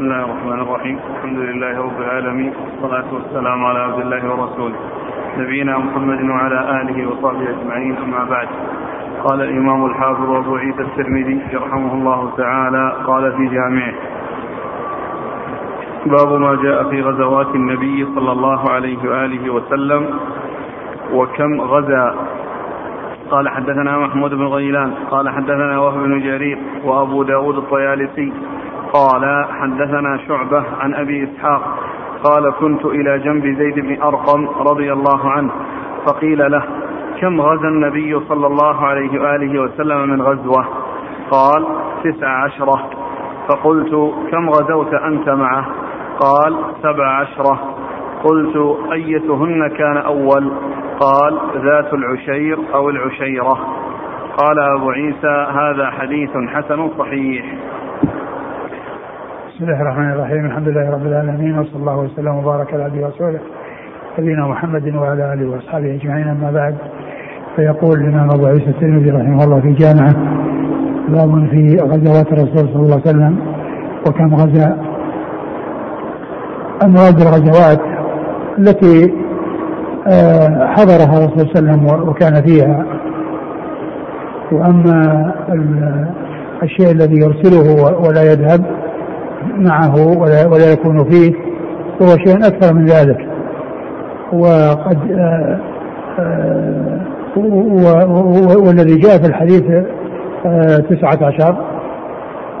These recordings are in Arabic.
بسم الله الرحمن الرحيم. الحمد لله رب العالمين. والصلاة والسلام على عبد الله ورسوله. نبينا محمد وعلى آله وصحبه أجمعين أما بعد. قال الإمام الحافظ أبو عيسى الترمذي رحمه الله تعالى قال في جامعه باب ما جاء في غزوات النبي صلى الله عليه وآله وسلم وكم غزا. قال حدثنا محمود بن غيلان. قال حدثنا وهب بن جرير وأبو داود الطيالسي قال حدثنا شعبة عن أبي إسحاق قال كنت إلى جنب زيد بن أرقم رضي الله عنه فقيل له كم غزا النبي صلى الله عليه وآله وسلم من غزوة؟ قال تسع عشرة. فقلت كم غزوت أنت معه؟ قال سبع عشرة. قلت أيتهن كان أول؟ قال ذات العشير أو العشيرة. قال أبو عيسى هذا حديث حسن صحيح. بسم الله الرحمن الرحيم. الحمد لله رب العالمين وصلى الله وسلم وبارك على عبده ورسوله. نبينا محمد وعلى آله وأصحابه أجمعين أما بعد فيقول الإمام أبو عيسى الترمذي رحمه الله في جامعه باب في غزوات الرسول صلى الله عليه وسلم وكم غزا. امواد الغزوات التي آه، حضرها الرسول صلى الله عليه وسلم وكان فيها. وأما الشيء الذي يرسله ولا يذهب معه ولا, ولا يكون فيه هو شيء أكثر من ذلك. وقد آه، آه، والذي جاء في الحديث تسعة عشر.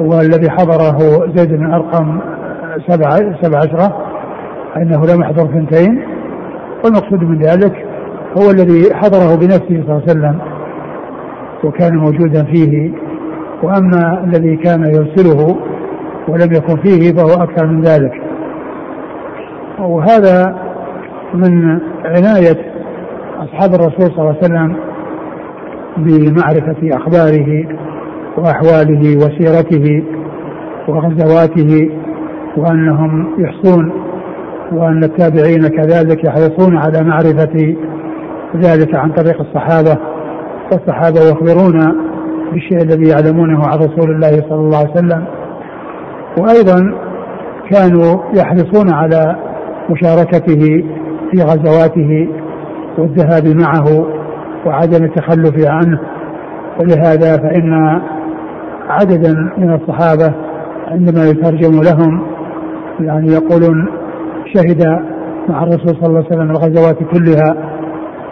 والذي حضره زيد بن أرقم سبعة سبع عشرة أنه لم يحضر ثنتين والمقصود من ذلك هو الذي حضره بنفسه صلى الله عليه وسلم وكان موجودا فيه. وأما الذي كان يرسله ولم يكن فيه فهو أكثر من ذلك. وهذا من عناية أصحاب الرسول صلى الله عليه وسلم بمعرفة أخباره وأحواله وسيرته وغزواته وأنهم يحصون وأن التابعين كذلك يحرصون على معرفة ذلك عن طريق الصحابة والصحابة يخبرون بالشيء الذي يعلمونه عن رسول الله صلى الله عليه وسلم. وأيضا كانوا يحرصون على مشاركته في غزواته والذهاب معه وعدم التخلف عنه. ولهذا فإن عددا من الصحابة عندما يترجم لهم يعني يقولون شهد مع الرسول صلى الله عليه وسلم الغزوات كلها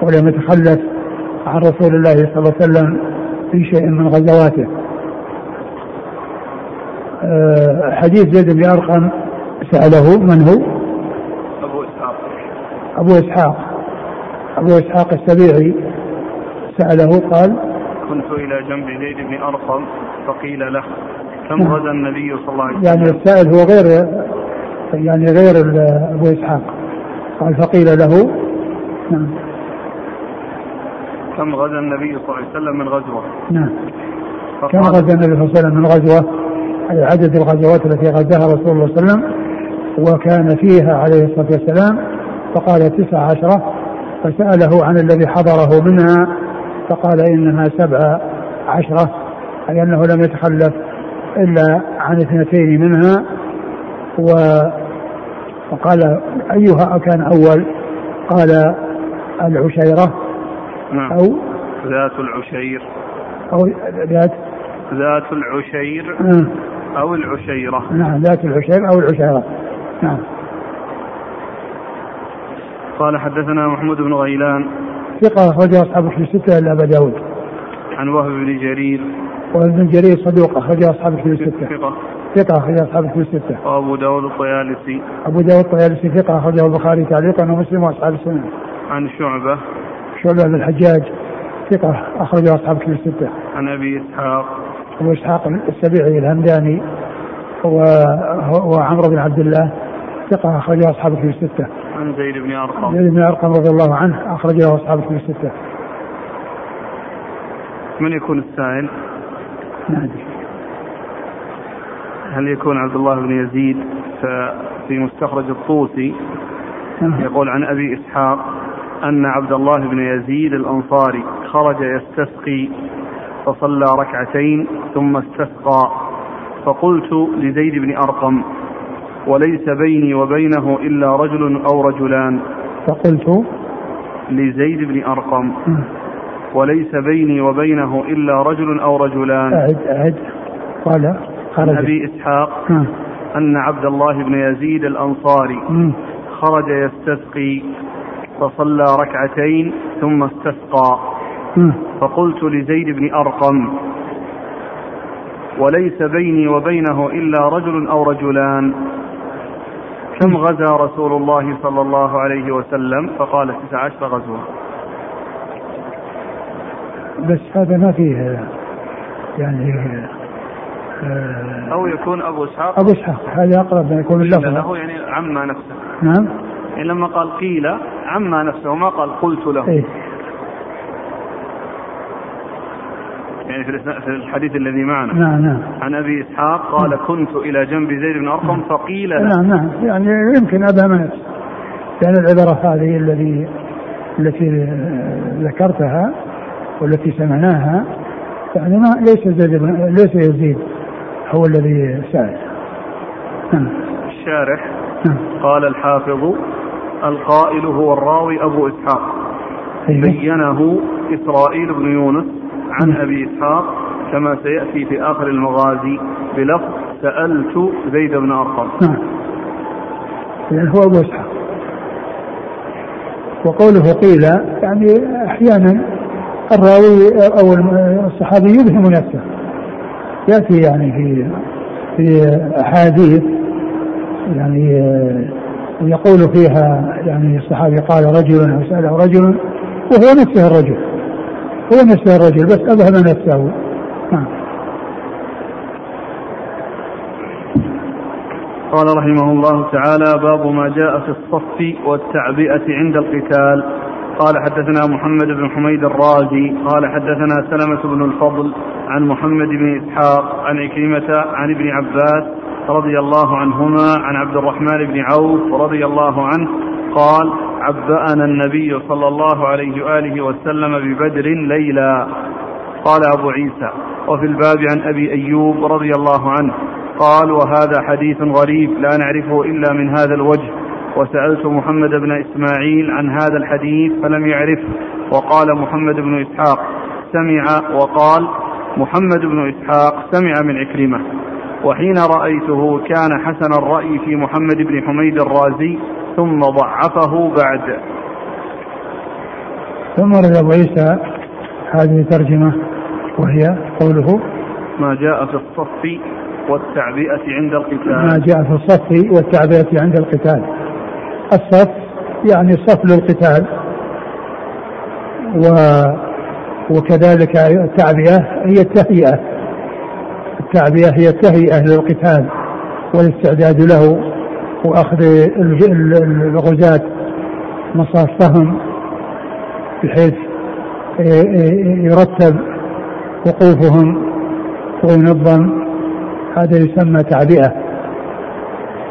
ولم يتخلف عن رسول الله صلى الله عليه وسلم في شيء من غزواته. حديث زيد بن أرقم سأله من هو؟ أبو إسحاق. أبو إسحاق. أبو إسحاق السبيعي سأله قال كنت إلى جنب زيد بن أرقم فقيل له كم نعم. غزا النبي صلى الله عليه وسلم؟ يعني السائل هو غير يعني غير أبو إسحاق. قال فقيل له نعم. كم غزا النبي صلى الله عليه وسلم من غزوة؟ نعم. كم غزا النبي صلى الله عليه وسلم من غزوة؟ أي عدد الغزوات التي غزاها رسول الله صلى الله عليه وسلم وكان فيها عليه الصلاة والسلام فقال تسع عشرة فسأله عن الذي حضره منها فقال إنها سبع عشرة أي أنه لم يتخلف إلا عن اثنتين منها و وقال أيها كان أول؟ قال العشيرة نعم. أو؟ ذات العشير. أو ذات؟ ذات العشير. نعم. أو العشيرة نعم ذات العشير أو العشيرة نعم قال حدثنا محمود بن غيلان ثقة أخرجه أصحاب الكتب الستة إلا أبا داود عن وهب بن جرير وهب بن جرير صدوق أخرجه أصحاب الكتب الستة ثقة ثقة أخرج أصحاب الكتب الستة. وأبو داود الطيالسي. أبو داود الطيالسي ثقة أخرجه البخاري تعليقا ومسلم وأصحاب السنة. عن شعبة. شعبة بن الحجاج ثقة أخرجه أصحاب الكتب الستة. عن أبي إسحاق. أبو إسحاق السبيعي الهمداني وعمرو بن عبد الله ثقة أخرجه أصحاب الكتب الستة. عن زيد بن أرقم. زيد بن أرقم رضي الله عنه أخرجه أصحاب الكتب الستة. من يكون السائل؟ ما أدري. هل يكون عبد الله بن يزيد في مستخرج الطوسي يقول عن أبي إسحاق أن عبد الله بن يزيد الأنصاري خرج يستسقي فصلى ركعتين ثم استسقى. فقلت لزيد بن أرقم وليس بيني وبينه إلا رجل أو رجلان. فقلت لزيد بن أرقم وليس بيني وبينه إلا رجل أو رجلان. أعد أعد. قال عن أبي إسحاق أن عبد الله بن يزيد الأنصاري خرج يستسقي فصلى ركعتين ثم استسقى. فقلت لزيد بن أرقم وليس بيني وبينه إلا رجل أو رجلان. كم غزا رسول الله صلى الله عليه وسلم؟ فقال تسع عشر غزوة. بس هذا ما فيه يعني آه أو يكون أبو إسحاق. أبو إسحاق هذا أقرب ما يكون اللفظ. له يعني عما نفسه. نعم. يعني لما قال قيل عما نفسه ما قال قلت له. إيه؟ يعني في الحديث الذي معنا نعم نعم عن أبي إسحاق قال نعم. كنت إلى جنب زيد بن أرقم. فقيل له نعم نعم يعني يمكن ابهم نفسه لأن العباره هذه الذي التي ذكرتها والتي سمعناها يعني ما ليس زيد ليس يزيد هو الذي سأل نعم الشارح نعم. قال الحافظ القائل هو الراوي أبو إسحاق أيوه. بينه إسرائيل بن يونس عن. أبي إسحاق كما سيأتي في آخر المغازي بلفظ سألت زيد بن أرقم. نعم. يعني هو أبو إسحاق وقوله قيل يعني أحيانا الراوي أو الصحابي يبهم نفسه. يأتي يعني في في أحاديث يعني يقول فيها يعني الصحابي قال رجل أو سأله رجل وهو نفسه الرجل. هو نفسه الرجل بس أبهم نفسه. نعم. قال رحمه الله تعالى باب ما جاء في الصف والتعبئة عند القتال. قال حدثنا محمد بن حميد الرازي. قال حدثنا سلمة بن الفضل عن محمد بن إسحاق عن عكرمة عن ابن عباس رضي الله عنهما عن عبد الرحمن بن عوف رضي الله عنه قال عبأنا النبي صلى الله عليه وآله وسلم ببدر ليلا. قال أبو عيسى وفي الباب عن أبي أيوب رضي الله عنه. قال وهذا حديث غريب لا نعرفه إلا من هذا الوجه. وسألت محمد بن إسماعيل عن هذا الحديث فلم يعرفه وقال محمد بن إسحاق سمع. وقال محمد بن إسحاق سمع من عكرمة. وحين رأيته كان حسن الرأي في محمد بن حميد الرازي. ثم ضعفه بعد. ثم رد أبو عيسى هذه الترجمة وهي قوله ما جاء في الصف والتعبئة عند القتال. ما جاء في الصف والتعبئة عند القتال. الصف يعني الصف للقتال و وكذلك التعبئة هي التهيئة. التعبئة هي التهيئة للقتال والاستعداد له. وأخذ الغزاة مصافهم بحيث يرتب وقوفهم وينظم هذا يسمى تعبئة.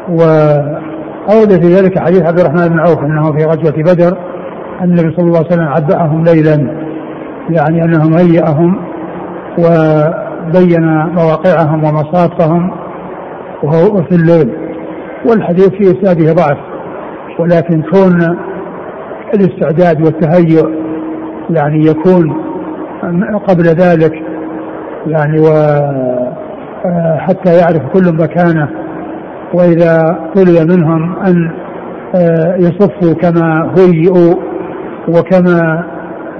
و أورد في ذلك حديث عبد الرحمن بن عوف أنه في غزوة بدر النبي صلى الله عليه وسلم عبأهم ليلا يعني أنهم هيأهم وبين مواقعهم ومصافهم وهو في الليل. والحديث في إسناده ضعف ولكن كون الاستعداد والتهيؤ يعني يكون قبل ذلك يعني و حتى يعرف كل مكانه وإذا طلب منهم أن آه، يصفوا كما هيئوا وكما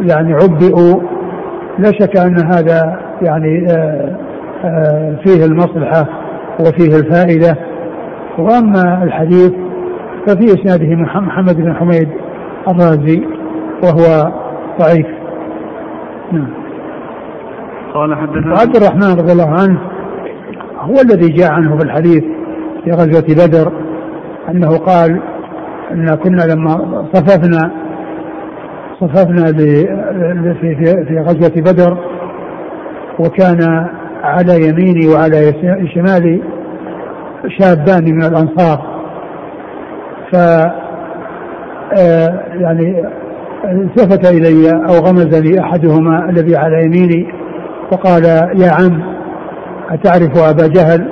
يعني عبئوا لا شك أن هذا يعني آه، آه، فيه المصلحة وفيه الفائدة. وأما الحديث ففي إسناده محمد بن حميد الرازي وهو ضعيف. نعم. قال حدثنا عبد الرحمن رضي الله عنه هو الذي جاء عنه في الحديث في غزوة بدر أنه قال أن كنا لما صففنا صففنا في, في, في غزوة بدر وكان على يميني وعلى شمالي شابان من الأنصار. ف آه، يعني التفت إلي أو غمزني أحدهما الذي على يميني وقال يا عم أتعرف أبا جهل؟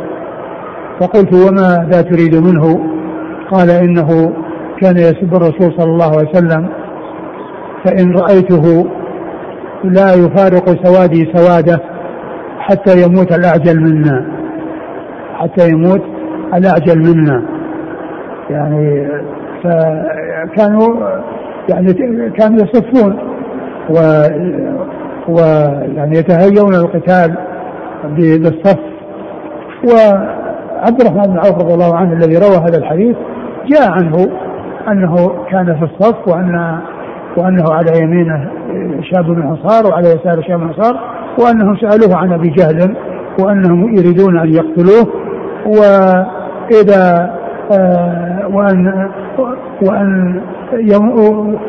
فقلت وماذا تريد منه؟ قال إنه كان يسب الرسول صلى الله عليه وسلم فإن رأيته لا يفارق سوادي سوادة حتى يموت الأعجل منا. حتى يموت الأعجل منا. يعني فكانوا يعني كانوا يصفون و ويعني يتهيون القتال بالصف. وعبد الرحمن بن عوف رضي الله عنه الذي روى هذا الحديث جاء عنه أنه كان في الصف وان وأنه على يمينه شاب من الانصار وعلى يساره شاب من الانصار وأنهم سألوه عن أبي جهل وأنهم يريدون أن يقتلوه. واذا آه وأن وأن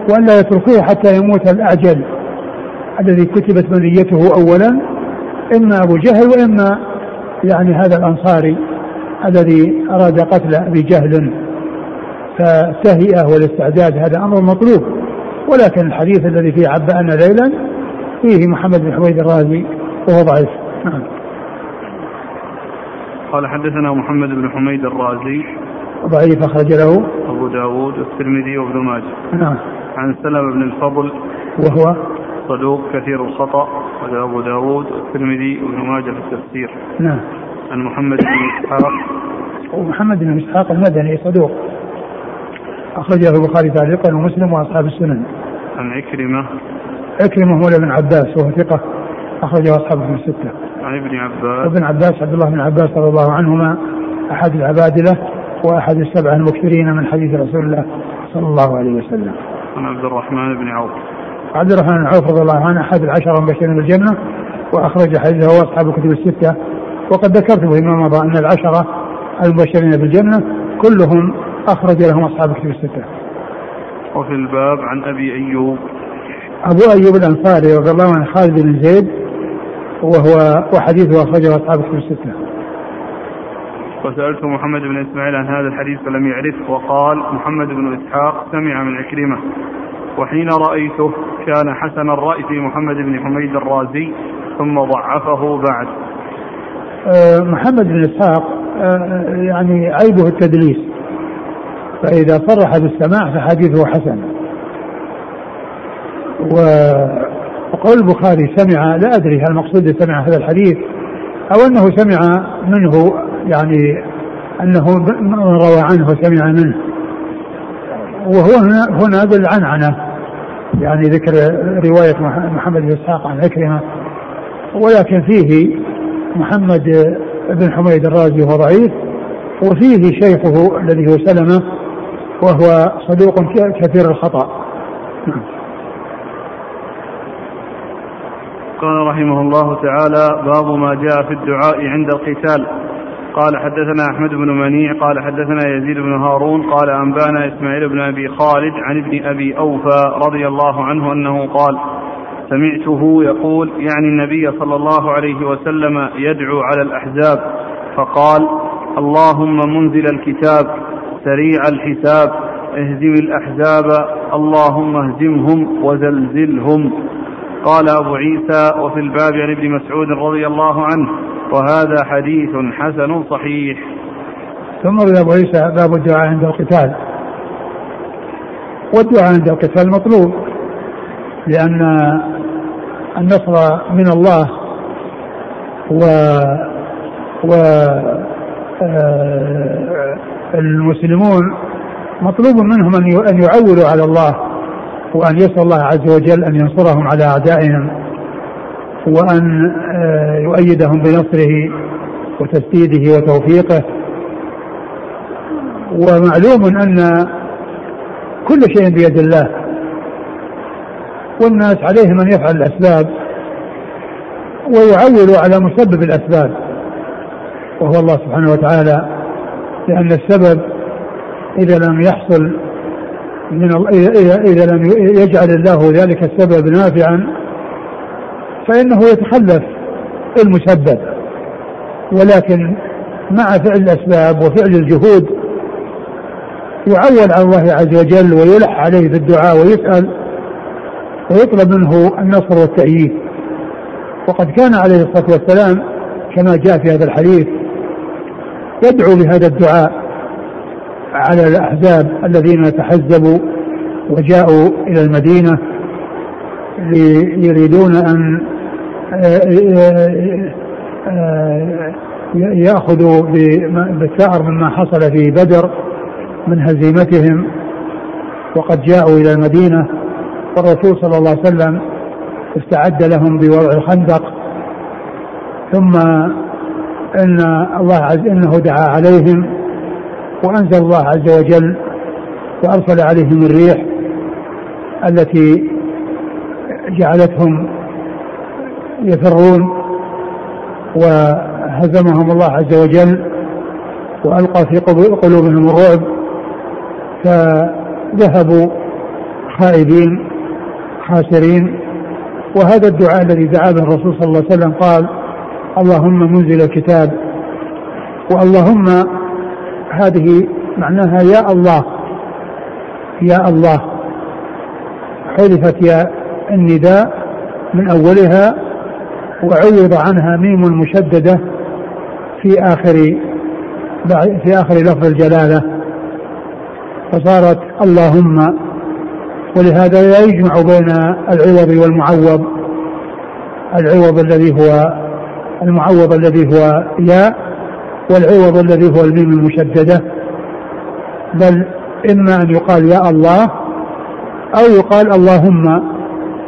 وأن لا يتركوه حتى يموت الاعجل الذي كتبت منيته اولا إما أبو جهل وإما يعني هذا الأنصاري الذي أراد قتل أبي جهل. فالتهيئه والاستعداد هذا أمر مطلوب. ولكن الحديث الذي فيه عبأنا ليلا فيه محمد بن حميد الرازي وهو ضعيف. نعم. قال حدثنا محمد بن حميد الرازي. ضعيف أخرج له أبو داود والترمذي وابن ماجه. نعم. عن سلمة بن الفضل. وهو؟ صدوق كثير الخطأ. وهذا أبو داود والترمذي وابن ماجه في التفسير. نعم. عن محمد بن إسحاق. ومحمد بن إسحاق المدني صدوق. أخرجه البخاري تعليقا ومسلم وأصحاب السنن. عن عكرمة. عكرمة مولى بن عباس وهو ثقة. أخرجه أصحاب في الستة. عن ابن عباس. وابن عباس عبد الله بن عباس رضي الله عنهما أحد العبادلة وأحد السبعة المكثرين من حديث رسول الله صلى الله عليه وسلم. عن عبد الرحمن بن عوف. عبد الرحمن بن عوف رضي الله عنه أحد العشرة المبشرين بالجنة وأخرج حديثه أصحاب الكتب الستة. وقد ذكرت فيما مضى أن العشرة المبشرين بالجنة كلهم أخرج لهم أصحاب الكتب الستة. وفي الباب عن أبي أيوب. أبو أيوب الأنصاري رضي الله عنه خالد بن زيد وهو وحديثه أخرجه أصحاب الكتب الستة. وسألت محمد بن إسماعيل عن هذا الحديث فلم يعرفه وقال محمد بن إسحاق سمع من عكرمة وحين رأيته كان حسن الرأي في محمد بن حميد الرازي ثم ضعفه بعد. أه محمد بن إسحاق أه يعني عيبه التدليس فإذا صرح بالسماع فحديثه حسن. وقول البخاري سمع لا أدري هل المقصود سمع هذا الحديث أو أنه سمع منه يعني أنه روى عنه وسمع منه. وهو هنا هنا بالعنعنة يعني ذكر رواية محمد بن إسحاق عن عكرمة. ولكن فيه محمد بن حميد الرازي وهو ضعيف وفيه شيخه الذي هو سلمة وهو صدوق كثير الخطأ. نعم. قال رحمه الله تعالى باب ما جاء في الدعاء عند القتال. قال حدثنا أحمد بن منيع قال حدثنا يزيد بن هارون قال أنبأنا إسماعيل بن أبي خالد عن ابن أبي أوفى رضي الله عنه أنه قال سمعته يقول يعني النبي صلى الله عليه وسلم يدعو على الأحزاب فقال اللهم منزل الكتاب سريع الحساب اهزم الأحزاب اللهم اهزمهم وزلزلهم. قال أبو عيسى وفي الباب عن ابن مسعود رضي الله عنه وهذا حديث حسن صحيح. ثم أبو عيسى باب الدعاء عند القتال. والدعاء عند القتال مطلوب لأن النصر من الله و و آه، المسلمون مطلوب منهم أن يعولوا على الله. وأن يسأل الله عز وجل أن ينصرهم على أعدائهم وأن آه، يؤيدهم بنصره وتسديده وتوفيقه. ومعلوم أن كل شيء بيد الله والناس عليهم أن يفعل الأسباب ويعولوا على مسبب الأسباب وهو الله سبحانه وتعالى لأن السبب إذا لم يحصل من إذا, لم يجعل الله ذلك السبب نافعا فإنه يتخلف المسبب. ولكن مع فعل الأسباب وفعل الجهود يعول على الله عز وجل ويلح عليه بالدعاء ويسأل ويطلب منه النصر والتأييد. وقد كان عليه الصلاة والسلام كما جاء في هذا الحديث يدعو بهذا الدعاء. على الأحزاب الذين تحزبوا وجاءوا إلى المدينة يريدون أن يأخذوا بالثأر مما حصل في بدر من هزيمتهم. وقد جاءوا إلى المدينة والرسول صلى الله عليه وسلم استعد لهم بوضع الخندق. ثم إن الله عز إنه دعا عليهم وأنزل الله عز وجل وأرسل عليهم الريح التي جعلتهم يفرون وهزمهم الله عز وجل وألقى في قلوبهم الرعب فذهبوا خائبين خاسرين. وهذا الدعاء الذي دعا به الرسول صلى الله عليه وسلم قال اللهم منزل الكتاب واللهم هذه معناها يا الله يا الله. حذفت يا النداء من أولها وعوض عنها ميم مشددة في آخر في آخر لفظ الجلالة. فصارت اللهم ولهذا لا يجمع بين العوض والمعوض. العوض الذي هو المعوض الذي هو ياء والعوض الذي هو الميم المشددة بل إما أن يقال يا الله أو يقال اللهم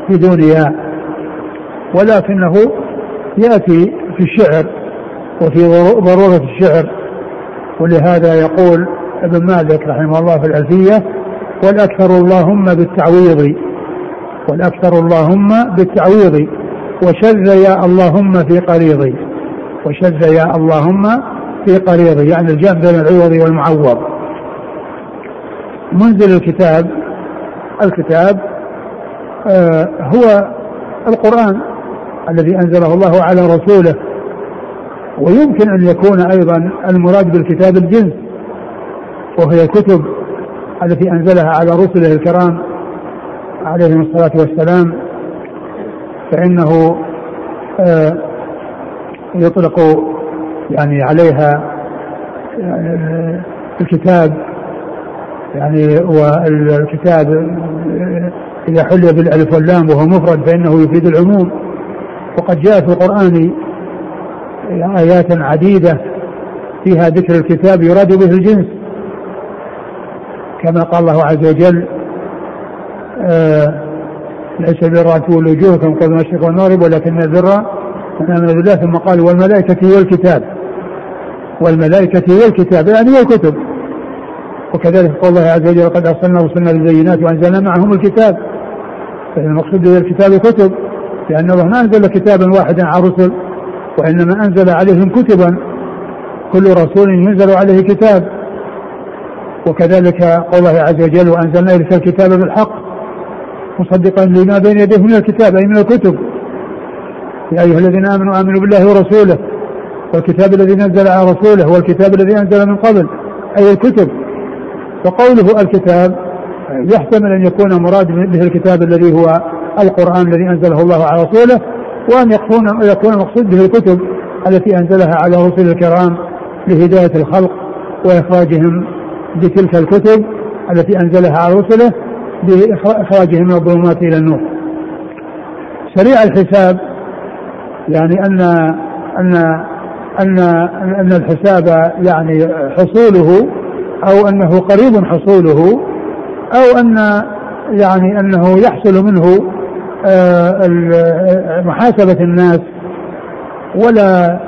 بدون ياء ولكنه يأتي في الشعر وفي ضرورة الشعر ولهذا يقول ابن مالك رحمه الله في الألفية والأكثر اللهم بالتعويض والأكثر اللهم بالتعويض وشذ يا اللهم في قريضي وشذ يا اللهم في قريضي يعني الجمع بين العوض والمعوض. منزل الكتاب الكتاب آه هو القرآن الذي أنزله الله على رسوله. ويمكن أن يكون أيضا المراد بالكتاب الجنس وهي الكتب التي أنزلها على رسله الكرام عليهم الصلاة والسلام. فإنه آه، يطلق يعني عليها آه، الكتاب يعني والكتاب آه، إذا حل بالألف واللام وهو مفرد فإنه يفيد العموم. وقد جاء في القرآن آيات عديدة فيها ذكر الكتاب يراد به الجنس. كما قال الله عز وجل آه ليس البر أن تولوا وجوهكم قبل المشرق والمغرب ولكن البر من امن بالله. ثم قال والملائكة والكتاب. والملائكة والكتاب يعني والكتب. وكذلك قول الله عز وجل قد أرسلنا رسلنا بالبينات وأنزلنا معهم الكتاب. فالمقصود بالكتاب كتب لأن الله ما أنزل كتابا واحدا على الرسل وإنما أنزل عليهم كتبا. كل رسول ينزل عليه كتاب. وكذلك قول الله عز وجل وأنزلنا إليك الكتاب بالحق مصدقا لما بين يديه من الكتاب أي من الكتب. يا أيها الذين آمنوا آمنوا بالله ورسوله. والكتاب الذي نزل على رسوله والكتاب الذي أنزل من قبل أي الكتب وقوله الكتاب يحتمل أن يكون مراد به الكتاب الذي هو القرآن الذي أنزله الله على رسوله وأن يكون يكون المقصود به الكتب التي أنزلها على رسل الكرام لهداية الخلق وإخراجهم بتلك الكتب التي أنزلها على رسله باخراجهم من الظلمات إلى النور. سريع الحساب يعني ان أن أن أن الحساب يعني حصوله أو أنه قريب حصوله أو أن يعني أنه يحصل منه آه، محاسبة الناس ولا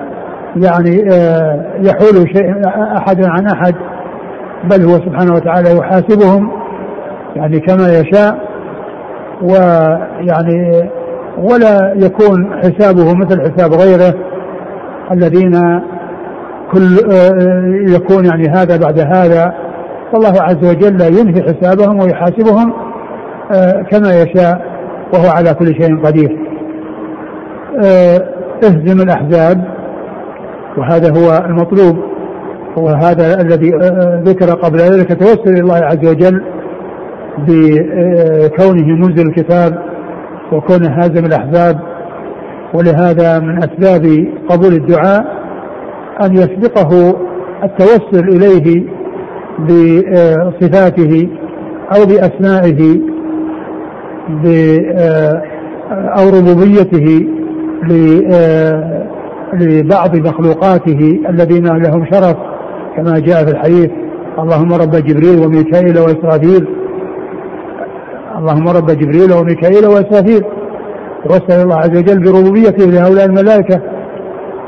يعني آه، يحول شيء أحد عن أحد بل هو سبحانه وتعالى يحاسبهم يعني كما يشاء ويعني ولا يكون حسابه مثل حساب غيره. الذين كل يكون يعني هذا بعد هذا. والله عز وجل ينهي حسابهم ويحاسبهم كما يشاء وهو على كل شيء قدير. اهزم الأحزاب وهذا هو المطلوب وهذا الذي آه، آه، ذكر قبل ذلك توسل الله عز وجل بكونه منزل الكتاب وكونه هازم الأحزاب. ولهذا من أسباب قبول الدعاء أن يسبقه التوسل إليه بصفاته أو بأسمائه أو ربوبيته لبعض مخلوقاته الذين لهم شرف كما جاء في الحديث اللهم رب جبريل وميكائيل وإسرافيل اللهم رب جبريل وميكائيل وإسرافيل. واسأل الله عز وجل بربوبيته لهؤلاء الملائكة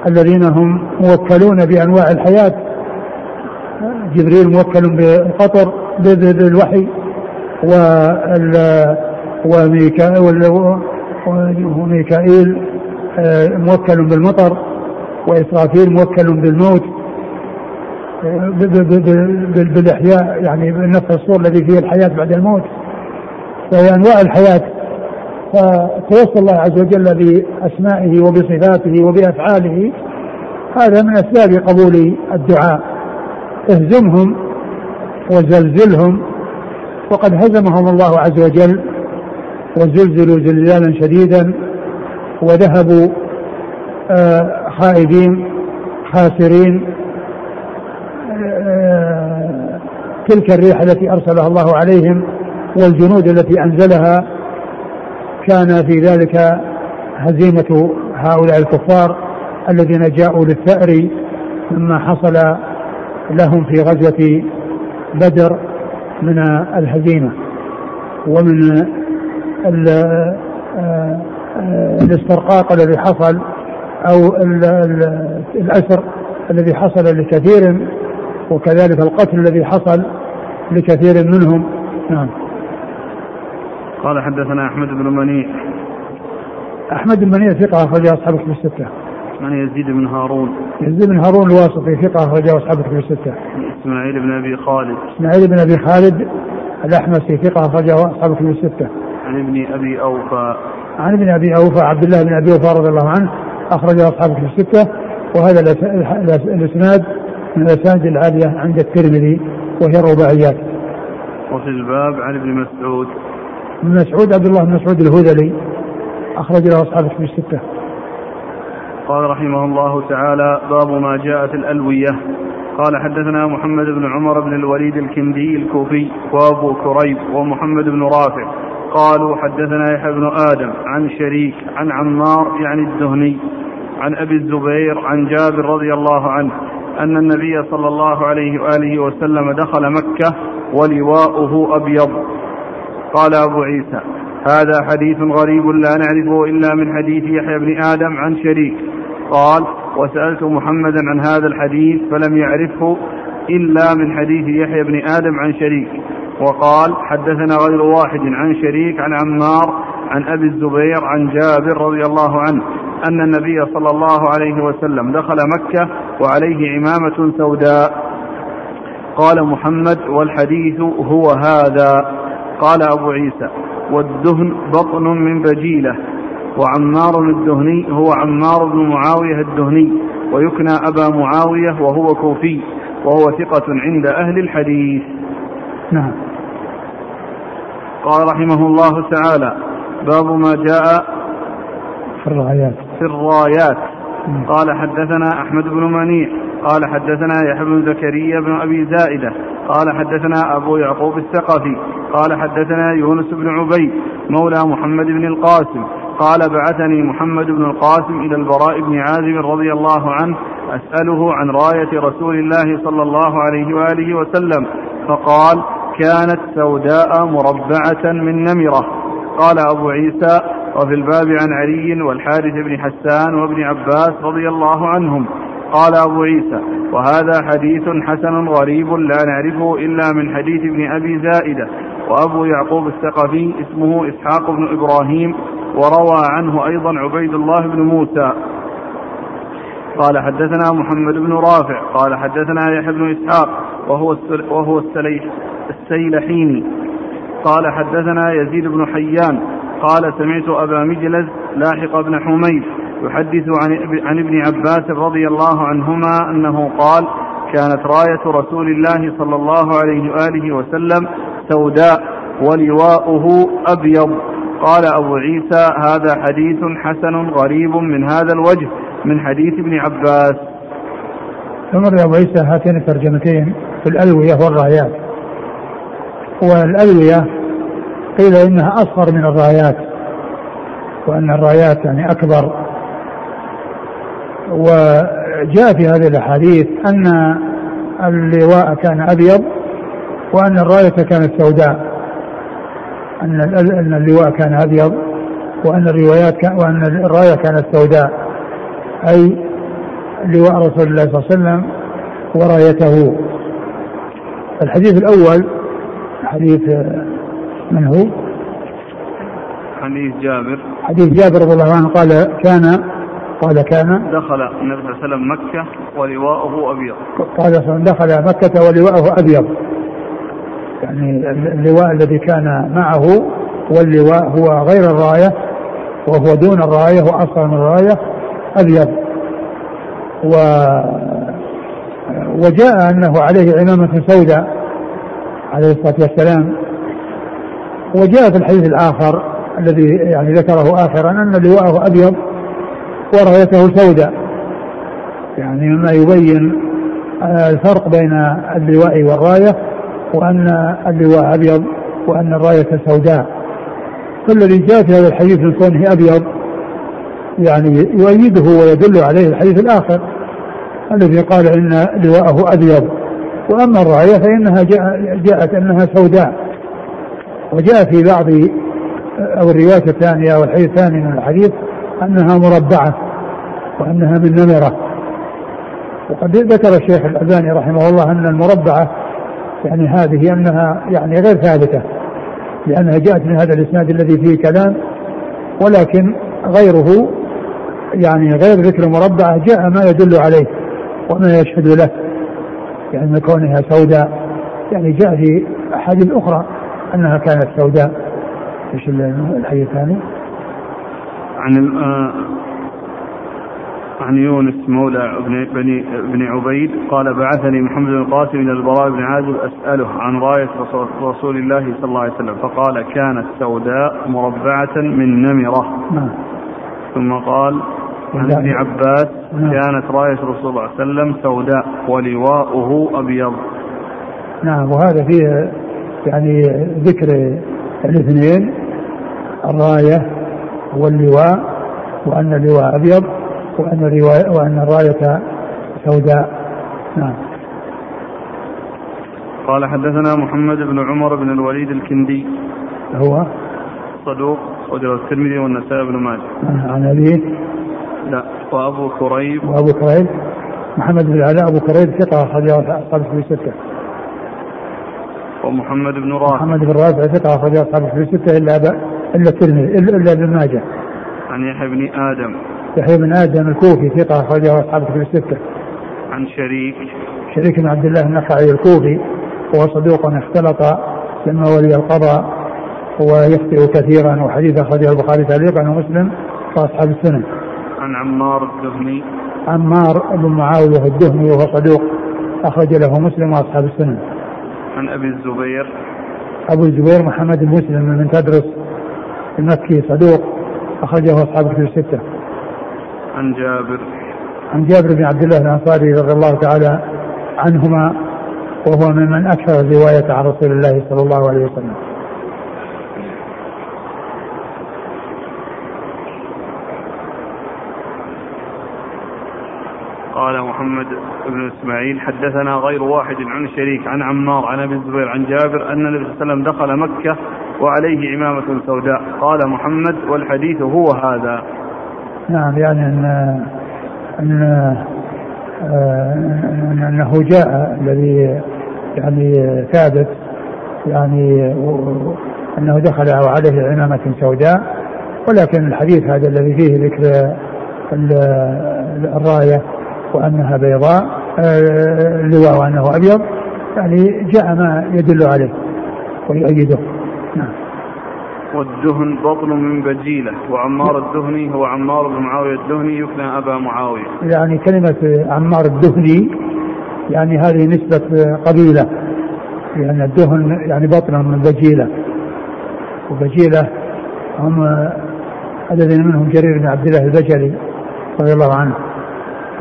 الذين هم موكلون بأنواع الحياة. جبريل موكل بالقطر بالوحي وميكائيل آه، موكل بالمطر وإسرافيل موكل بالموت بالإحياء يعني بنفس الصور الذي فيه الحياة بعد الموت. فهي أنواع الحياة. فتوصل الله عز وجل بأسمائه وبصفاته وبأفعاله هذا من أسباب قبول الدعاء. اهزمهم وزلزلهم وقد هزمهم الله عز وجل وزلزلوا زلزالا شديدا وذهبوا آه، خائبين خاسرين آه، تلك الريح التي أرسلها الله عليهم والجنود التي أنزلها كان في ذلك هزيمة هؤلاء الكفار الذين جاءوا للثأر مما حصل لهم في غزوة بدر من الهزيمة ومن الاسترقاق الذي حصل أو الأسر الذي حصل لكثير وكذلك القتل الذي حصل لكثير منهم. نعم. قال حدثنا أحمد بن منيع أحمد بن منيع ثقة أخرج أصحاب الكتب الستة عن يزيد بن هارون يزيد بن هارون الواسطي ثقة أخرجه أصحاب الكتب الستة. إسماعيل بن أبي خالد. إسماعيل بن أبي خالد الأحمسي ثقة أخرجه أصحاب الكتب الستة. عن ابن أبي أوفى. عن ابن أبي أوفى عبد الله بن أبي أوفى رضي الله عنه أخرجه أصحاب الكتب الستة وهذا الإسناد من الأسانيد العالية عند الترمذي وهي الرباعيات. وفي الباب عن ابن مسعود. ابن مسعود عبد الله بن مسعود الهذلي. أخرج له أصحاب الكتب الستة. قال رحمه الله تعالى باب ما جاء في الألوية. قال حدثنا محمد بن عمر بن الوليد الكندي الكوفي وأبو كريب ومحمد بن رافع. قالوا حدثنا يحيى بن آدم عن شريك عن عمار يعني الدهني عن أبي الزبير عن جابر رضي الله عنه أن النبي صلى الله عليه وآله وسلم دخل مكة ولواؤه أبيض. قال أبو عيسى هذا حديث غريب لا نعرفه إلا من حديث يحيى بن آدم عن شريك. قال وسألت محمدا عن هذا الحديث فلم يعرفه إلا من حديث يحيى بن آدم عن شريك. وقال حدثنا غير واحد عن شريك عن عمار عن أبي الزبير عن جابر رضي الله عنه أن النبي صلى الله عليه وسلم دخل مكة وعليه عمامة سوداء. قال محمد والحديث هو هذا. قال أبو عيسى والدهن بطن من بجيلة وعمار الدهني هو عمار بن معاوية الدهني ويكنى أبا معاوية وهو كوفي وهو ثقة عند أهل الحديث. نعم. قال رحمه الله تعالى باب ما جاء في الرايات في الرايات. قال حدثنا أحمد بن منيع قال حدثنا يحيى بن زكريا بن أبي زائدة قال حدثنا أبو يعقوب الثقفي قال حدثنا يونس بن عبيد مولى محمد بن القاسم قال بعثني محمد بن القاسم إلى البراء بن عازب رضي الله عنه أسأله عن راية رسول الله صلى الله عليه وآله وسلم فقال كانت سوداء مربعة من نمرة. قال أبو عيسى وفي الباب عن علي والحارث بن حسان وابن عباس رضي الله عنهم. قال أبو عيسى وهذا حديث حسن غريب لا نعرفه إلا من حديث ابن أبي زائدة. وأبو يعقوب الثقفي اسمه إسحاق بن إبراهيم وروى عنه أيضا عبيد الله بن موسى. قال حدثنا محمد بن رافع. قال حدثنا يحيى بن إسحاق وهو وهو السليح السيلحيني. قال حدثنا يزيد بن حيان قال سمعت أبا مجلز لاحق بن حميد يحدث عن, عن ابن عباس رضي الله عنهما أنه قال كانت راية رسول الله صلى الله عليه وآله وسلم سوداء ولواؤه أبيض. قال أبو عيسى هذا حديث حسن غريب من هذا الوجه من حديث ابن عباس. ثم أبو عيسى هاتين الترجمتين في الألوية والرايات. والألوية قيل إنها أصغر من الرايات وأن الرايات يعني أكبر. وجاء في هذه الأحاديث أن اللواء كان أبيض وأن الراية كانت سوداء. أن أن اللواء كان أبيض وأن الروايات كان وأن الراية كانت سوداء. أي لواء رسول الله صلى الله عليه وسلم ورايته. الحديث الأول حديث من هو؟ حديث جابر. حديث جابر رضي الله عنه قال كان قال كان دخل النبي صلى الله عليه وسلم مكة ولواءه أبيض. قال دخل مكة ولواءه أبيض. يعني اللواء الذي كان معه واللواء هو غير الراية وهو دون الراية وأصغر من الراية أبيض. و وجاء أنه عليه عمامة سوداء عليه الصلاة والسلام. وجاء في الحديث الآخر الذي يعني ذكره آخرا أن لواءه أبيض ورايته سوداء. يعني مما يبين الفرق بين اللواء والراية وأن اللواء أبيض وأن الراية سوداء. فالذي جاء في هذا الحديث من كونه أبيض يعني يؤيده ويدل عليه الحديث الآخر الذي قال إن لواءه أبيض. وأما الراية فإنها جاءت أنها سوداء. وجاء في بعض أو الرواية الثانية أو الحديث الثاني من الحديث أنها مربعة وأنها من نمرة وقد ذكر الشيخ الألباني رحمه الله أن المربعة يعني هذه أنها يعني غير ثابتة لأنها جاءت من هذا الإسناد الذي فيه كلام ولكن غيره يعني غير ذكر مربعة جاء ما يدل عليه وما يشهد له يعني كونها سوداء يعني جاء في أحاديث أخرى. أنها كانت سوداء. إيش الحديث الثاني؟ عن آه، عن يونس مولى بن بني بن عبيد قال بعثني محمد بن القاسم إلى البراء بن عازب أسأله عن رايه رسول الله صلى الله عليه وسلم فقال كانت سوداء مربعة من نمرة. نعم. ثم قال عن ابن عباس نعم. كانت رأية رسول الله صلى الله عليه وسلم سوداء ولواؤه أبيض. نعم وهذا فيه يعني ذكر الاثنين الراية واللواء وأن اللواء أبيض وأن الرواية وأن الراية سوداء. نعم. قال حدثنا محمد بن عمر بن الوليد الكندي. هو؟ صدوق وجه الترمذي والنسائي بن ماجه. عن أبيه؟ لا وأبو كريب. وأبو كريب. محمد بن العلاء أبو كريب ثقة أخرجه أصحاب في ستة ومحمد بن رافع محمد بن رافع ثقة أخرجه أصحاب في ستة إلا إلا الترمذي إلا ابن ماجه عن يحيى بن آدم يحيى بن آدم الكوفي ثقة أخرجه أصحاب كتب الستة. عن شريك شريك بن عبد الله النخعي الكوفي وهو صدوق اختلط لما ولي القضاء ويخطئ كثيرا وحديث أخرجه البخاري تعليقا ومسلم وأصحاب السنن. عن عمار الدهني عمار بن معاوية الدهني وهو صدوق أخرج له مسلم وأصحاب السنن. عن أبي الزبير أبو الزبير محمد بن مسلم من تدرس المكي صدوق أخرجه أصحاب الكتب الستة. عن جابر عن جابر بن عبد الله الأنصاري رضي الله تعالى عنهما وهو ممن أكثر الرواية عن رسول الله صلى الله عليه وسلم. قال محمد بن إسماعيل. حدثنا غير واحد عن شريك عن عمار عن أبي الزبير عن جابر أن النبي صلى الله عليه وسلم دخل مكة وعليه عمامه سوداء. قال محمد والحديث هو هذا. نعم يعني ان ان انه جاء الذي يعني ثابت يعني أنه دخل وعليه عمامة سوداء ولكن الحديث هذا الذي فيه ذكر الراية وانها بيضاء آه، اللواء وأنه أبيض يعني جاء ما يدل عليه ويؤيده. نعم. والدهن بطن من بجيلة وعمار الدهني هو عمار بن معاوية الدهني يكنى أبا معاوية. يعني كلمة عمار الدهني يعني هذه نسبة قبيلة يعني الدهن يعني بطن من بجيلة. وبجيلة هم الذين منهم جرير بن عبد الله البجلي رضي الله عنه.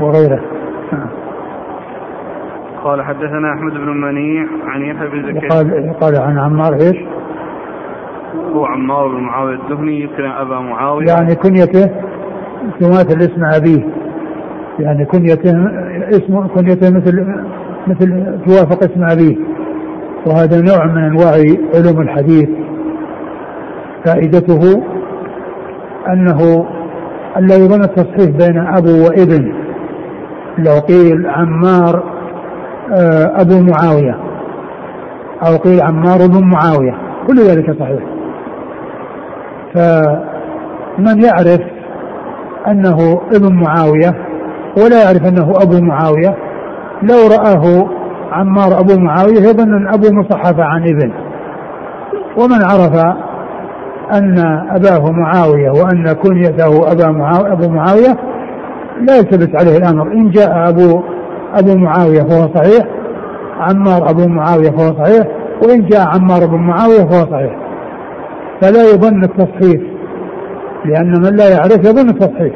وغيره. قال حدثنا أحمد بن منيع عن يحيى بن زكريا. قال قال عن عمار إيش؟ هو عمار بن معاوية الدهني يكنى أبا معاوية. يعني كنيته تماثل اسم أبيه. يعني كنيته اسمه كنيته مثل مثل توافق اسم أبيه. وهذا نوع من أنواع علوم الحديث. فائدته أنه الا يظن التصحيح بين أبو وإبن. لو قيل عمار آه، أبو معاوية. أو قيل عمار بن معاوية. كل ذلك صحيح. فمن يعرف أنه ابن معاوية ولا يعرف أنه أبو معاوية لو رآه عمار أبو معاوية يظن أن أبو مصحف عن ابن. ومن عرف أن أباه معاوية وأن كنيته أبا معاويه أبو معاوية لا يلتبس عليه الأمر. إن جاء ابو أبو معاوية فهو صحيح عمار أبو معاوية فهو صحيح وإن جاء عمار أبو معاوية فهو صحيح. فلا يظن التصحيح لأن من لا يعرف يظن التصحيح.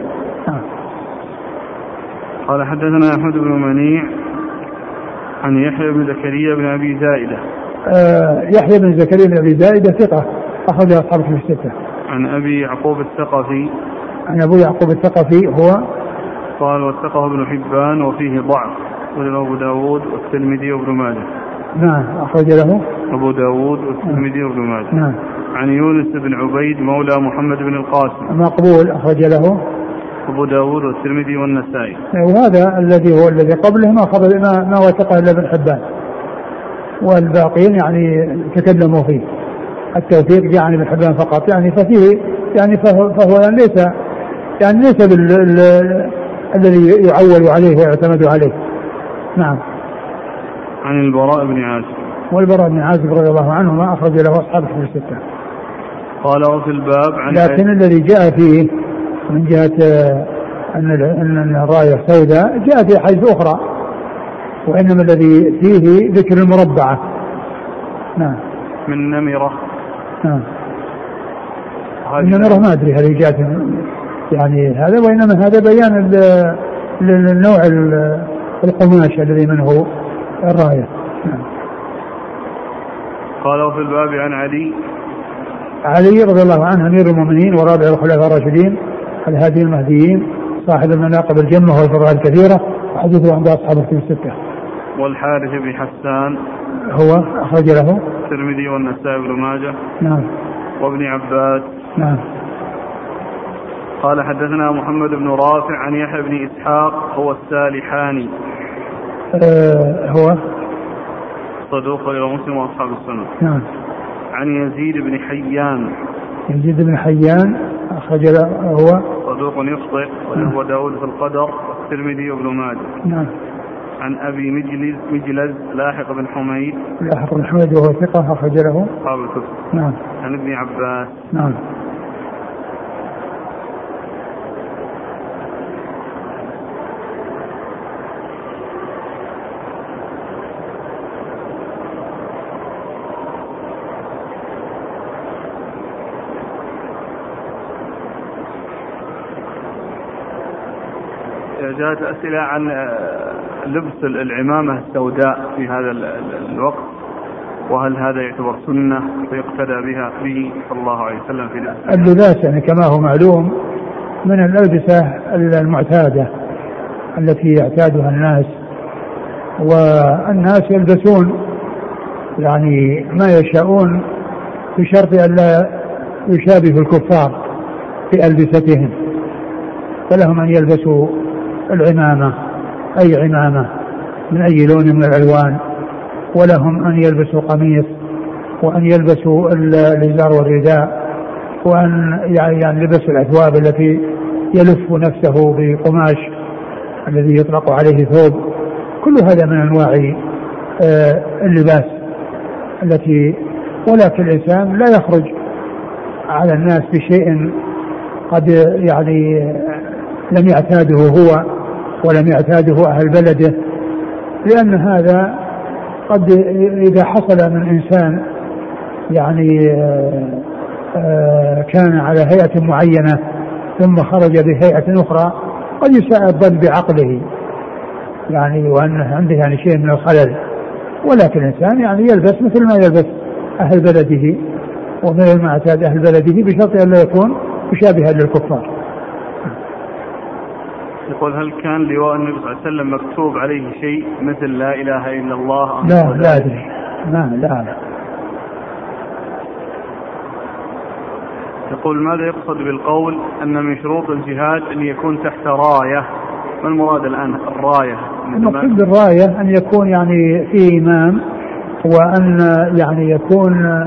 قال حدثنا أحمد بن منيع عن يحيى بن زكريا بن أبي زائدة. آه يحيى بن زكريا بن أبي زائدة ثقة أخرج اصحاب في الستة. عن أبي يعقوب الثقفي. عن أبو يعقوب الثقفي هو قال وثقه ابن حبان وفيه ضعف. وله أبو داود والترمذي وابن ماجه. نعم اخرج له أبو داود والترمذي وابن ماجه. نعم. عن يونس بن عبيد مولى محمد بن القاسم. مقبول اخرج له أبو داود والترمذي والنسائي. وهذا الذي هو الذي قبله ما خبر ما, ما وثقه إلا ابن حبان. والباقين يعني تكلموا فيه. التوثيق جاء عن ابن حبان فقط. يعني ففيه يعني فهو, فهو يعني ليس يعني ليس الذي يعول عليه ويعتمد عليه. نعم. عن البراء بن عازب. والبراء بن عازب رضي الله عنه ما أخرج له أصحاب الكتب الستة. قال وفي الباب عن لكن الذي جاء فيه من جهة أن أن الراية سوداء جاء في حيث أخرى وإنما الذي فيه ذكر المربعة نعم. من نمرة. نعم. النمرة ما أدري هل جاءت يعني هذا وإنما هذا بيان للنوع القماش الذي منه الراية. نعم. قال وفي الباب عن علي. علي رضي الله عنه أمير المؤمنين ورابع الخلفاء الراشدين الهادي المهديين صاحب المناقب الجمة والفضائل الكثيرة وحديثه عند أصحاب الكتب الستة. والحارث بن حسان. هو أخرج له. الترمذي والنسائي بن ماجه. نعم. وابن عباس. نعم. قال حدثنا محمد بن رافع عن يحيى بن إسحاق هو السالحاني. آه هو؟ صدوق إلى مسلم وأصحاب السنة. نعم. عن يزيد بن حيان. يزيد بن حيان أخرج هو؟ صدوق يخطئ وله داود في القدر والترمذي وابن ماجه. نعم. عن أبي مجلز مجلز لاحق بن حميد. لاحق بن حميد وهو ثقة أخرج له؟ أصحاب الكتب. نعم. عن ابن عباس. نعم. جاءت أسئلة عن آه، لبس العمامة السوداء في هذا الوقت وهل هذا يعتبر سنة ويقتدى بها به صلى الله عليه وسلم في اللباس اللباس يعني كما هو معلوم من الألبسة المعتادة التي يعتادها الناس والناس يلبسون يعني ما يشاءون بشرط أن لا يشابهوا الكفار في ألبستهم فلهم أن يلبسوا العمامة أي عمامة من أي لون من الألوان. ولهم أن يلبسوا قميص وأن يلبسوا الإزار والرداء وأن يعني يلبسوا الأثواب التي يلف نفسه بقماش الذي يطلق عليه ثوب. كل هذا من أنواع آه، اللباس التي ولكن الإنسان لا يخرج على الناس بشيء قد يعني لم يعتاده هو. ولم يعتاده أهل بلده لأن هذا قد إذا حصل من إنسان يعني آه، آه، كان على هيئة معينة ثم خرج بهيئة أخرى قد يساء الظن بعقله يعني وأن عنده يعني شيء من الخلل. ولكن الإنسان يعني يلبس مثل ما يلبس أهل بلده ومثل ما اعتاد أهل بلده بشرط أن لا يكون مشابها للكفار. يقول هل كان لواء النبي صلى الله عليه وسلم مكتوب عليه شيء مثل لا إله إلا الله لا لا أدري. ما لا لا. يقول ماذا يقصد بالقول أن من شروط الجهاد أن يكون تحت راية؟ ما المراد الآن؟ الراية. المقصود بالراية أن يكون يعني في إمام وأن يعني يكون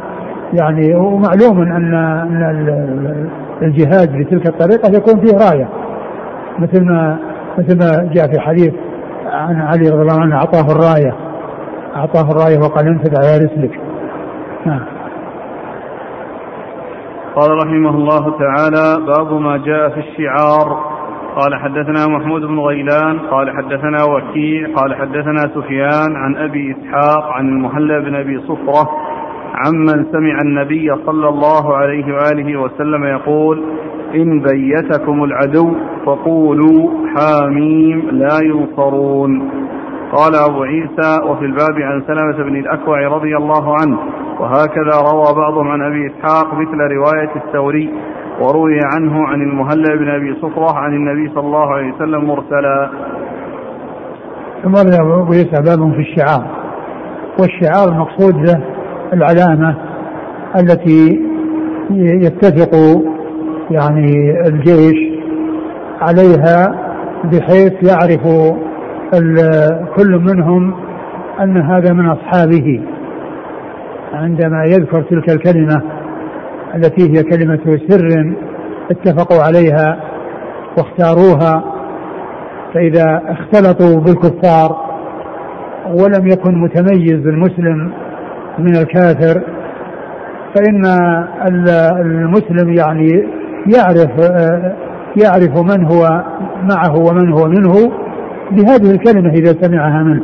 يعني ومعلوم أن أن الجهاد بتلك الطريقة يكون فيه راية. مثل ما مثل ما جاء في حديث عن علي رضي الله عنه أعطاه الراية. أعطاه الراية وقال انفذ على رسلك. نعم. قال رحمه الله تعالى باب ما جاء في الشعار. قال حدثنا محمود بن غيلان. قال حدثنا وكيع. قال حدثنا سفيان عن أبي إسحاق عن المهلب بن أبي صفرة عمن سمع النبي صلى الله عليه وآله وسلم يقول إن بيتكم العدو فقولوا حاميم لا ينصرون. قال أبو عيسى وفي الباب عن سلمة بن الأكوع رضي الله عنه وهكذا روى بعضهم عن أبي إسحاق مثل رواية الثوري وروي عنه عن المهلب بن أبي صفرة عن النبي صلى الله عليه وسلم مرسلا. ثم أبو عيسى باب في الشعار والشعار المقصود له العلامة التي يتفق يعني الجيش عليها بحيث يعرف كل منهم أن هذا من أصحابه. عندما يذكر تلك الكلمة التي هي كلمة سر اتفقوا عليها واختاروها فإذا اختلطوا بالكفار ولم يكن متميز المسلم من الكافر فإن المسلم يعني يعرف يعرف من هو معه ومن هو منه بهذه الكلمة إذا سمعها منه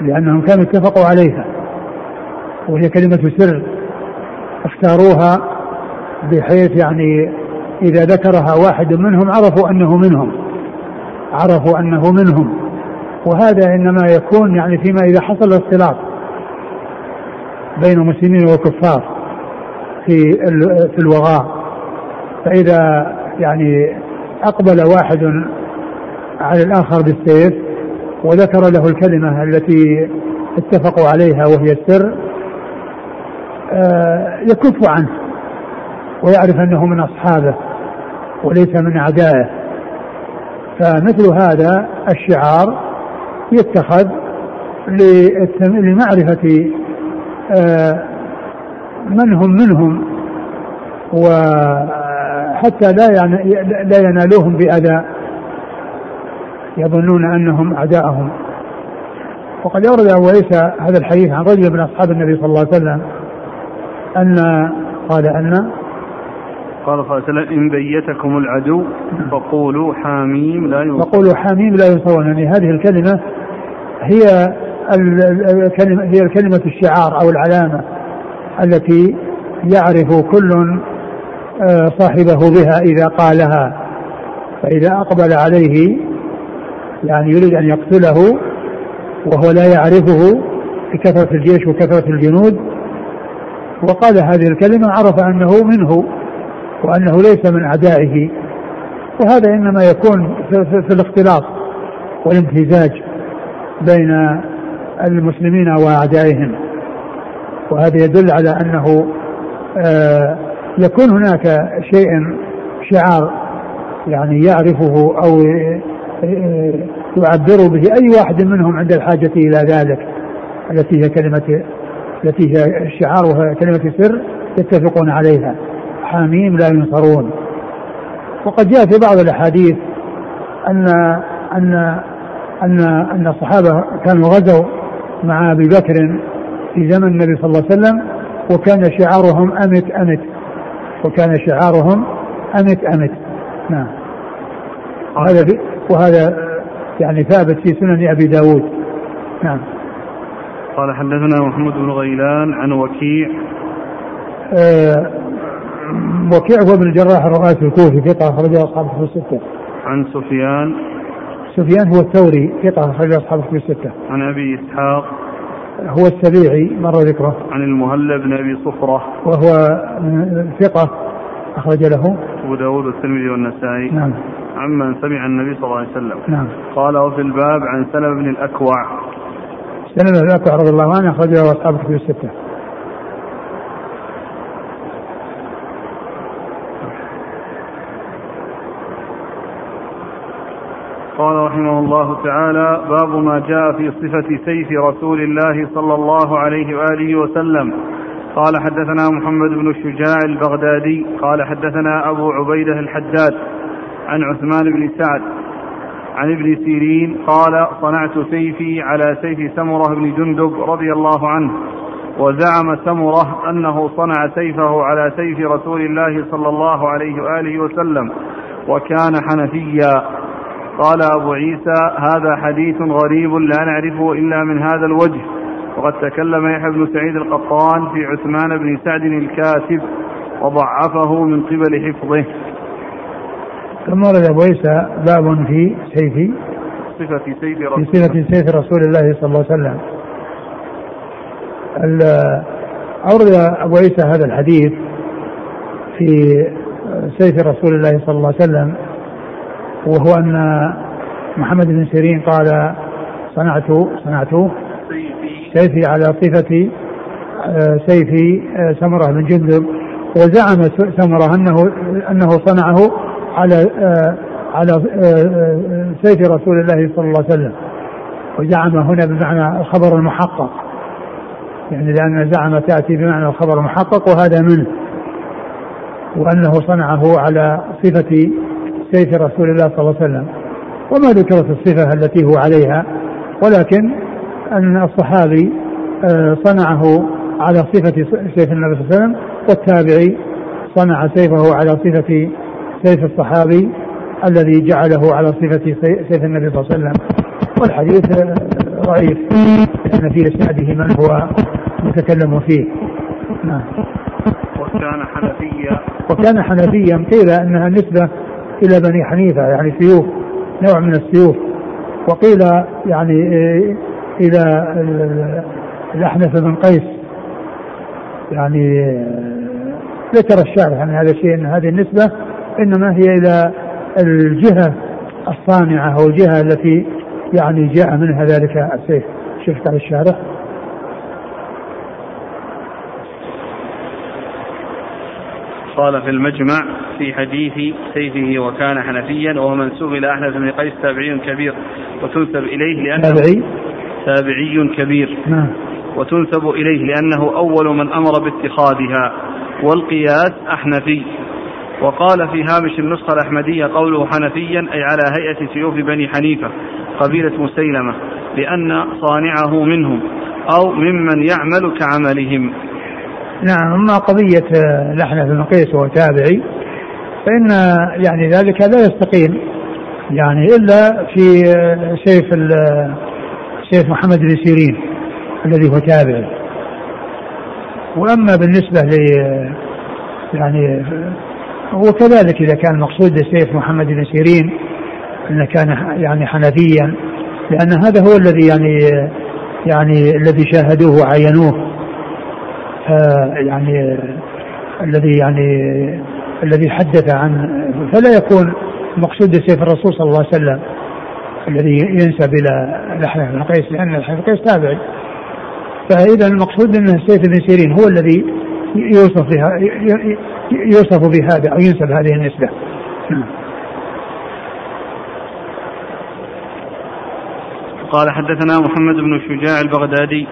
لأنهم كانوا اتفقوا عليها وهي كلمة سر اختاروها بحيث يعني إذا ذكرها واحد منهم عرفوا أنه منهم عرفوا أنه منهم وهذا إنما يكون يعني فيما إذا حصل اختلاط بين المسلمين والكفار في في الوغاء. فإذا يعني أقبل واحد على الآخر بالسيف وذكر له الكلمة التي اتفقوا عليها وهي السر آه، يكف عنه ويعرف أنه من أصحابه وليس من أعدائه. فمثل هذا الشعار يتخذ لمعرفة من هم منهم وحتى لا لا ينالوهم بأذى يظنون أنهم أعداءهم. وقد أورد أبو عيسى هذا الحديث عن رجل من أصحاب النبي صلى الله عليه وسلم أن قال أن قال صلى الله عليه وسلم إن بيتكم العدو فقولوا حاميم لا ينصرون. فقولوا حاميم لا ينصرون. يعني هذه الكلمة هي الكلمة هي الكلمة الشعار أو العلامة التي يعرف كل آه، صاحبه بها إذا قالها. فإذا أقبل عليه يعني يريد أن يقتله وهو لا يعرفه بكثرة الجيش وكثرة الجنود وقال هذه الكلمة عرف أنه منه وأنه ليس من أعدائه. وهذا إنما يكون في, في, في الاختلاط والامتزاج بين المسلمين وأعدائهم. وهذا يدل على أنه آه يكون هناك شيء شعار يعني يعرفه أو يعبر به أي واحد منهم عند الحاجة إلى ذلك. التي هي كلمة التي هي الشعار وهي كلمة سر يتفقون عليها. حاميم لا ينصرون. وقد جاء في بعض الأحاديث أن أن أن أن الصحابة كانوا غزوا مع أبي بكر في زمن النبي صلى الله عليه وسلم وكان شعارهم أمت أمت. وكان شعارهم أمت أمت. نعم. هذا وهذا يعني ثابت في سنن أبي داود. نعم. قال حدثنا محمود بن غيلان عن وكيع. أه وكيع هو ابن الجراح الرؤاسي الكوفي ثقة أخرجه أصحاب في الستة. عن سفيان. سفيان هو الثوري ثقة أخرج أصحاب الكتب الستة. عن أبي إسحاق. هو السبيعي مر ذكره. عن المهلب بن أبي صفرة. وهو ثقة أخرج له. أبو داود والترمذي والنسائي. نعم. عمن سمع النبي صلى الله عليه وسلم. نعم. قال وفي الباب عن سلمة بن الأكوع. سلمة بن الأكوع رضي الله عنه أخرج له أصحاب الكتب الستة. قال رحمه الله تعالى باب ما جاء في صفة سيف رسول الله صلى الله عليه وآله وسلم. قال حدثنا محمد بن الشجاع البغدادي. قال حدثنا أبو عبيدة الحداد عن عثمان بن سعد عن ابن سيرين. قال صنعت سيفي على سيف سمرة بن جندب رضي الله عنه وزعم سمرة أنه صنع سيفه على سيف رسول الله صلى الله عليه وآله وسلم وكان حنفيا. قال أبو عيسى هذا حديث غريب لا نعرفه إلا من هذا الوجه. وقد تكلم يحيى بن سعيد القطان في عثمان بن سعد الكاتب وضعفه من قبل حفظه. ثم ورد أبو عيسى باب في سيف صفة سيف في رسول صفة سيف رسول الله صلى الله عليه وسلم. أورد أبو عيسى هذا الحديث في سيف رسول الله صلى الله عليه وسلم. وهو أن محمد بن سيرين قال صنعت صنعت سيفي على صفة آه، سيف آه، سمرة بن جندب وزعم سمرة أنه أنه صنعه على آه، على سيف رسول الله صلى الله عليه وسلم. وزعم هنا بمعنى الخبر المحقق. يعني لأن زعم تأتي بمعنى الخبر المحقق وهذا منه. وأنه صنعه على صفة سيف رسول الله صلى الله عليه وسلم. وما ذكرت الصفة التي هو عليها ولكن أن الصحابي آه، صنعه على صفة سيف النبي صلى الله عليه وسلم والتابعي صنع سيفه على صفة سيف الصحابي الذي جعله على صفة سي- سيف النبي صلى الله عليه وسلم. والحديث آه، ضعيف لأن في إسناده من هو متكلم فيه. نعم. وكان حنفيا. وكان حنفيا قيل إنها نسبة إلى بني حنيفة يعني سيوف نوع من السيوف. وقيل يعني إيه، إلى ال- الأحنف بن قيس يعني ذكر الشارح عن هذا الشيء إن هذه النسبة إنما هي إلى الجهة الصانعة أو الجهة التي يعني جاء منها ذلك السيف شفت على الشارح قال في المجمع في حديث سيفه وكان حنفيا وهو منسوب إلى أحنف بن قيس تابعي كبير وتنسب إليه لأنه تابعي؟ تابعي كبير. نعم. وتنسب إليه لأنه أول من أمر باتخاذها والقياس أحنفي. وقال في هامش النسخة الأحمدية قوله حنفيا أي على هيئة سيوف بني حنيفة قبيلة مسيلمة لأن صانعه منهم أو ممن يعمل كعملهم. نعم أما قضية آه، الأحنف بن قيس وهو تابعي فإن آه، يعني ذلك لا يستقيم يعني إلا في آه، سيف سيف محمد بن سيرين الذي هو تابعي. وأما بالنسبة ل يعني وكذلك إذا كان المقصود سيف محمد بن سيرين أنه كان يعني حنفيا لأن هذا هو الذي يعني يعني الذي شاهدوه وعينوه. يعني الذي يعني الذي حدث عن فلا يكون مقصود سيف الرسول صلى الله عليه وسلم الذي ينسب إلى الاحناف بن قيس لأن الاحناف بن قيس تابعي فإذا المقصود انه سيف بن سيرين هو الذي يوصف بها يوصف بهذا أو ينسب هذه النسبة. قال حدثنا محمد بن شجاع البغدادي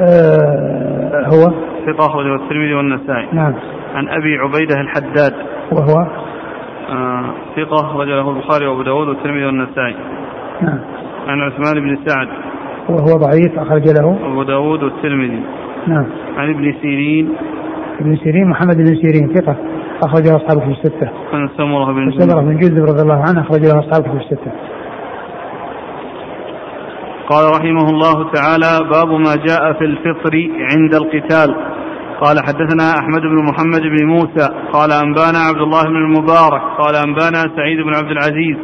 آه هو؟ ثقة أخرجه الترمذي والنسائي. نعم. عن أبي عبيدة الحداد. وهو؟ آه، ثقة أخرج له البخاري وأبو داود والترمذي والنسائي. نعم. عن عثمان بن سعد. وهو ضعيف أخرج له؟ وأبو داود والترمذي. نعم. عن ابن سيرين. ابن سيرين محمد بن سيرين ثقة اخرجه أصحابه في الستة. عن سمرة بن جندب. بن جندب رضي الله عنه أخرج له أصحابه في الستة. قال رحمه الله تعالى باب ما جاء في الفطر عند القتال. قال حدثنا أحمد بن محمد بن موسى. قال أنبانا عبد الله بن المبارك. قال أنبانا سعيد بن عبد العزيز.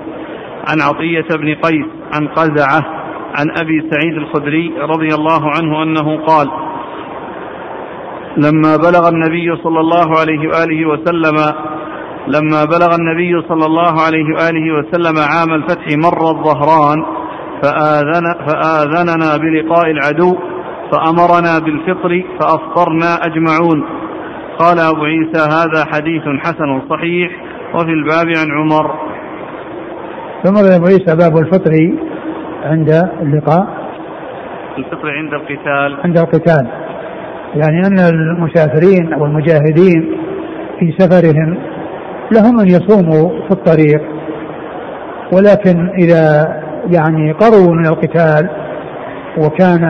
عن عطية بن قيس. عن قزعة. عن أبي سعيد الخدري رضي الله عنه أنه قال لما بلغ النبي صلى الله عليه وآله وسلم لما بلغ النبي صلى الله عليه وآله وسلم عام الفتح مر الظهران فآذن فآذننا بلقاء العدو فأمرنا بالفطر فأفطرنا أجمعون. قال أبو عيسى هذا حديث حسن صحيح وفي الباب عن عمر. ثم أبو عيسى باب الفطر عند اللقاء. الفطر عند القتال. عند القتال. يعني أن المسافرين أو المجاهدين في سفرهم لهم أن يصوموا في الطريق ولكن إذا يعني قروا من القتال وكان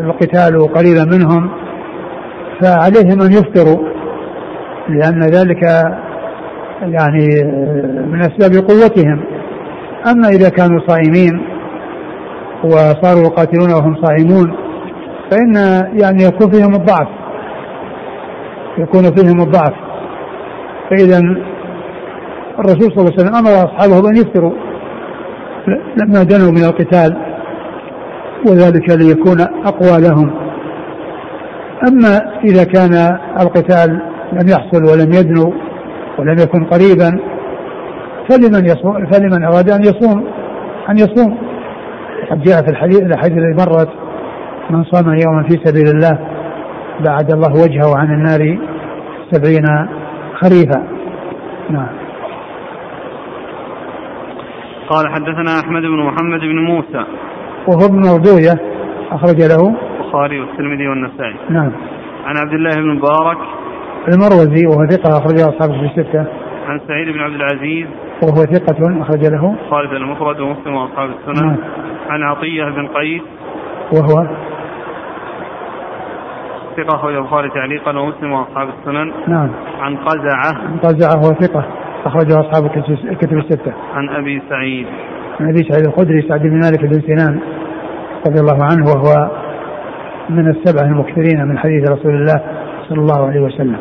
القتال قريبا منهم فعليهم أن يفطروا لأن ذلك يعني من أسباب قوتهم. أما إذا كانوا صائمين وصاروا يقاتلون وهم صائمون فإن يعني يكون فيهم الضعف يكون فيهم الضعف. فإذا الرسول صلى الله عليه وسلم أمر أصحابه بأن يفطروا. لما دنوا من القتال وذلك ليكون أقوى لهم. أما إذا كان القتال لم يحصل ولم يدنو ولم يكن قريبا فلمن يصوم؟ فلمن أراد أن يصوم؟ أن يصوم. قد جاء في الحديث الحديث الذي مرت من صام يوما في سبيل الله بعد الله وجهه عن النار سبعين خريفا. نعم. قال حدثنا أحمد بن محمد بن موسى. وهو ابن مردوية أخرج له. البخاري والترمذي والنسائي. نعم. عن عبد الله بن مبارك. المروزي وهو ثقة أخرجه أصحابه في الستة. عن سعيد بن عبد العزيز. وهو ثقة أخرج له. خالد المفرد ومسلم وأصحاب السنن. نعم. عن عطية بن قيس. وهو ثقة أخرج البخاري تعليقا ومسلم وأصحاب السنن. نعم. عن قزعة. عن قزعة وهو ثقة. أخرجه أصحاب الكتب- الستة. عن أبي سعيد. عن أبي سعيد الخدري سعد بن مالك بن سنان رضي الله عنه وهو من السبعة المكثرين من حديث رسول الله صلى الله عليه وسلم.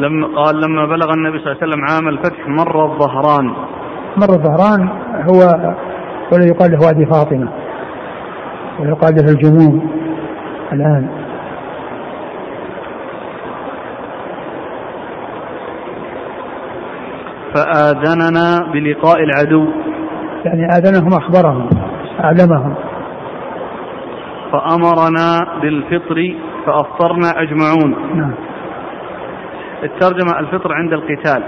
لما قال لما بلغ النبي صلى الله عليه وسلم عام الفتح مر الظهران. مر الظهران هو ولا يقال له وادي فاطمة ويقال له الجموم الآن. فآذننا بلقاء العدو. يعني آذنهم أخبرهم أعلمهم. فأمرنا بالفطر فأفطرنا أجمعون. نعم. الترجمة الفطر عند القتال.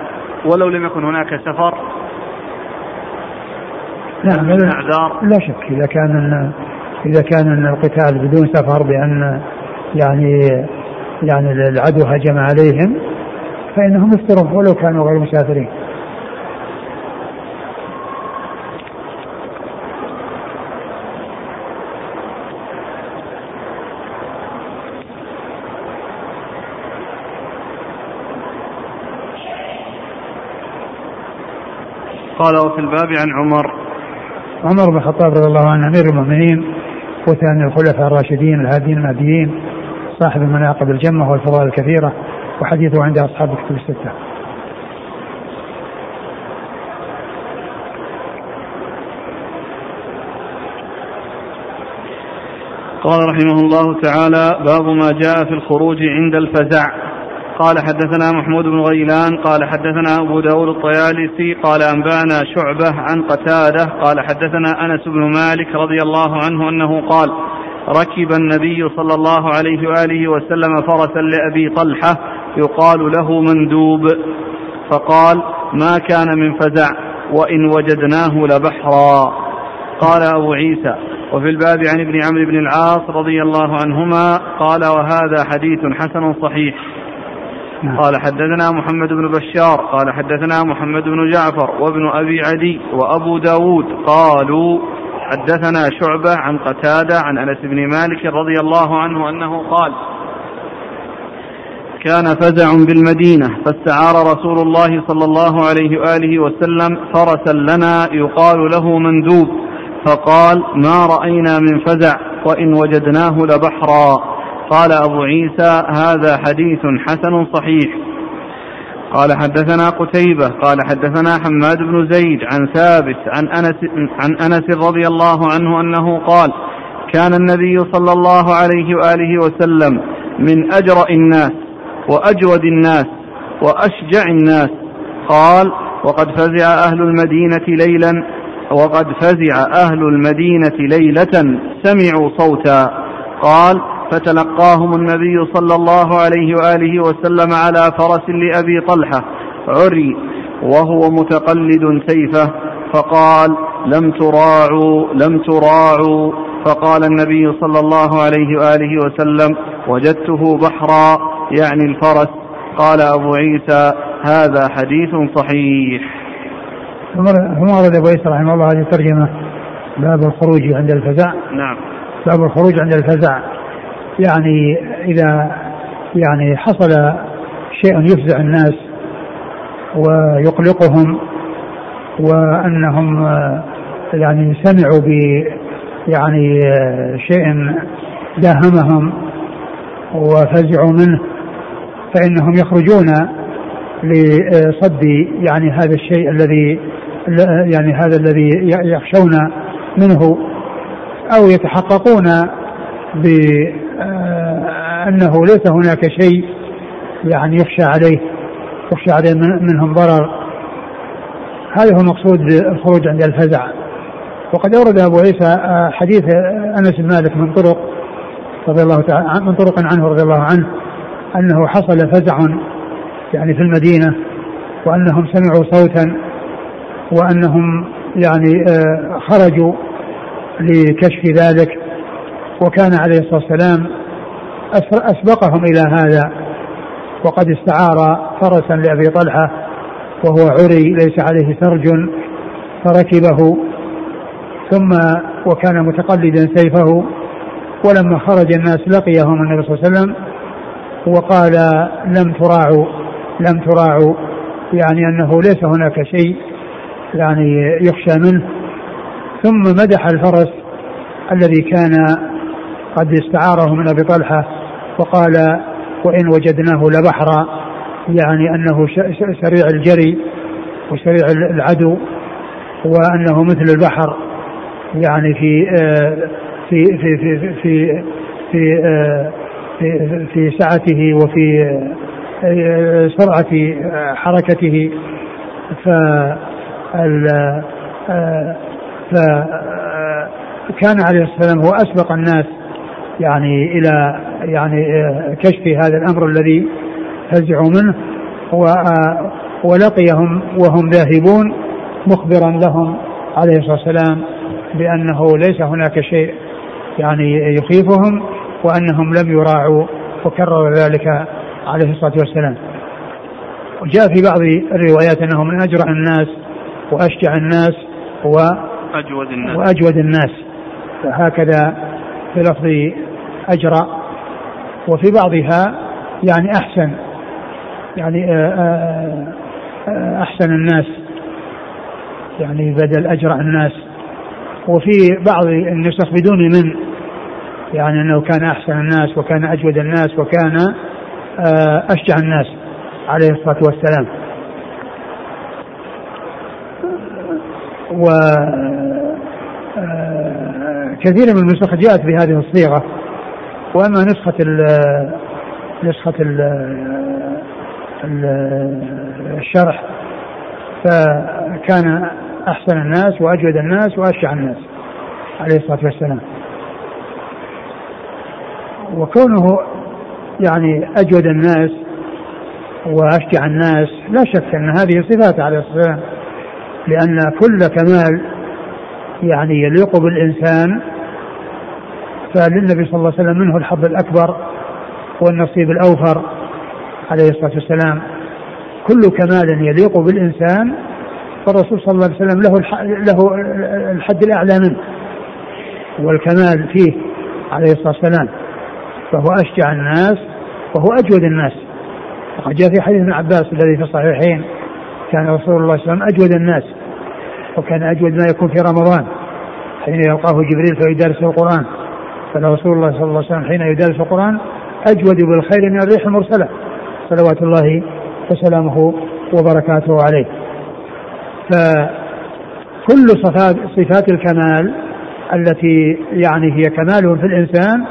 ولو لم يكن هناك سفر. نعم أعذار لا شك. إذا كان إذا كان القتال بدون سفر بأن يعني يعني العدو هجم عليهم فإنهم يفطرون ولو كانوا غير مسافرين. قال وفي الباب عن عمر. عمر بن الخطاب رضي الله عنه أمير المؤمنين وثاني الخلفاء الراشدين الهاديين المهديين صاحب المناقب الجمة والفضائل الكثيرة وحديثه عند أصحاب الكتب الستة. قال رحمه الله تعالى باب ما جاء في الخروج عند الفزع. قال حدثنا محمود بن غيلان قال حدثنا أبو داود الطيالسي قال أنبانا شعبة عن قتادة قال حدثنا أنس بن مالك رضي الله عنه أنه قال ركب النبي صلى الله عليه وآله وسلم فرسا لأبي طلحة يقال له مندوب فقال ما كان من فزع وإن وجدناه لبحرا قال أبو عيسى وفي الباب عن ابن عمرو بن العاص رضي الله عنهما قال وهذا حديث حسن صحيح. قال حدثنا محمد بن بشار قال حدثنا محمد بن جعفر وابن أبي عدي وأبو داود قالوا حدثنا شعبة عن قتادة عن أنس بن مالك رضي الله عنه أنه قال كان فزع بالمدينة فاستعار رسول الله صلى الله عليه وآله وسلم فرسا لنا يقال له مندوب فقال ما رأينا من فزع وإن وجدناه لبحرا. قال أبو عيسى هذا حديث حسن صحيح. قال حدثنا قتيبة قال حدثنا حماد بن زيد عن ثابت عن أنس, عن أنس رضي الله عنه أنه قال كان النبي صلى الله عليه وآله وسلم من أجرأ الناس وأجود الناس وأشجع الناس. قال وقد فزع أهل المدينة ليلا وقد فزع أهل المدينة ليلة سمعوا صوتا. قال فتلقاهم النبي صلى الله عليه وآله وسلم على فرس لأبي طلحة عري وهو متقلد سيفه فقال لم تراعوا لم تراعوا. فقال النبي صلى الله عليه وآله وسلم وجدته بحرا يعني الفرس. قال أبو عيسى هذا حديث صحيح. ثم ورد أبو عيسى رحمه الله هذه الترجمة باب الخروج عند الفزع نعم. باب الخروج عند الفزع يعني إذا يعني حصل شيء يفزع الناس ويقلقهم وأنهم يعني سمعوا ب يعني شيء داهمهم وفزعوا منه فإنهم يخرجون لصد يعني هذا الشيء الذي يعني هذا الذي يخشون منه أو يتحققون بأنه ليس هناك شيء يعني يخشى عليه يخشى عليه منهم ضرر. هذا هو مقصود الخروج عند الفزع. وقد أورد أبو عيسى حديث أنس بن مالك من طرق رضي الله تعالى من طرق عنه رضي الله عنه أنه حصل فزع يعني في المدينة وأنهم سمعوا صوتا وأنهم يعني آه، خرجوا لكشف ذلك. وكان عليه الصلاة والسلام أسبقهم إلى هذا وقد استعار فرسا لأبي طلحة وهو عري ليس عليه سرج فركبه ثم وكان متقلدا سيفه ولما خرج الناس لقيهم النبي صلى الله عليه وسلم وقال لم تراعوا لم تراعوا يعني أنه ليس هناك شيء يعني يخشى منه. ثم مدح الفرس الذي كان قد استعاره من أبي طلحة وقال وإن وجدناه لبحرا يعني أنه سريع الجري وسريع العدو وأنه مثل البحر يعني في في في في في في, في, في سعته وفي سرعة حركته. ف فكان عليه والسلام هو أسبق الناس يعني إلى يعني كشف هذا الأمر الذي فزعوا منه ولقيهم وهم ذاهبون مخبرا لهم عليه الصلاة والسلام بأنه ليس هناك شيء يعني يخيفهم وأنهم لم يراعوا وكرر ذلك عليه الصلاة والسلام. وجاء في بعض الروايات أنه من أجرع الناس وأشجع الناس و أجود الناس. وأجود الناس. فهكذا في لفظ أجرى وفي بعضها يعني أحسن يعني آه، آه، آه، أحسن الناس يعني بدل أجرع الناس. وفي بعض النسخ بدون من يعني أنه كان أحسن الناس وكان أجود الناس وكان أشجع الناس عليه الصلاة والسلام. و كثير من النسخ جاءت بهذه الصيغة. وأما نسخة ال نسخة ال الشرح فكان أحسن الناس وأجود الناس وأشجع الناس عليه الصلاة والسلام. وكونه يعني أجود الناس وأشجع الناس لا شك أن هذه صفات عليه الصلاة والسلام لأن كل كمال يعني يليق بالإنسان فللنبي صلى الله عليه وسلم منه الحظ الأكبر والنصيب الأوفر عليه الصلاة والسلام. كل كمال يليق بالإنسان فالرسول صلى الله عليه وسلم له له الحد الأعلى منه والكمال فيه عليه الصلاة والسلام. فهو أشجع الناس وهو أجود الناس. وقد جاء في حديث ابن عباس الذي في الصحيحين كان رسول الله صلى الله عليه وسلم أجود الناس وكان أجود ما يكون في رمضان حين يلقاه جبريل فيدارسه القرآن. فرسول الله صلى الله عليه وسلم حين يدارس القرآن أجود بالخير من الريح المرسلة. صلوات الله وسلامه وبركاته عليه. فكل صفات صفات الكمال التي يعني هي كمال في الإنسان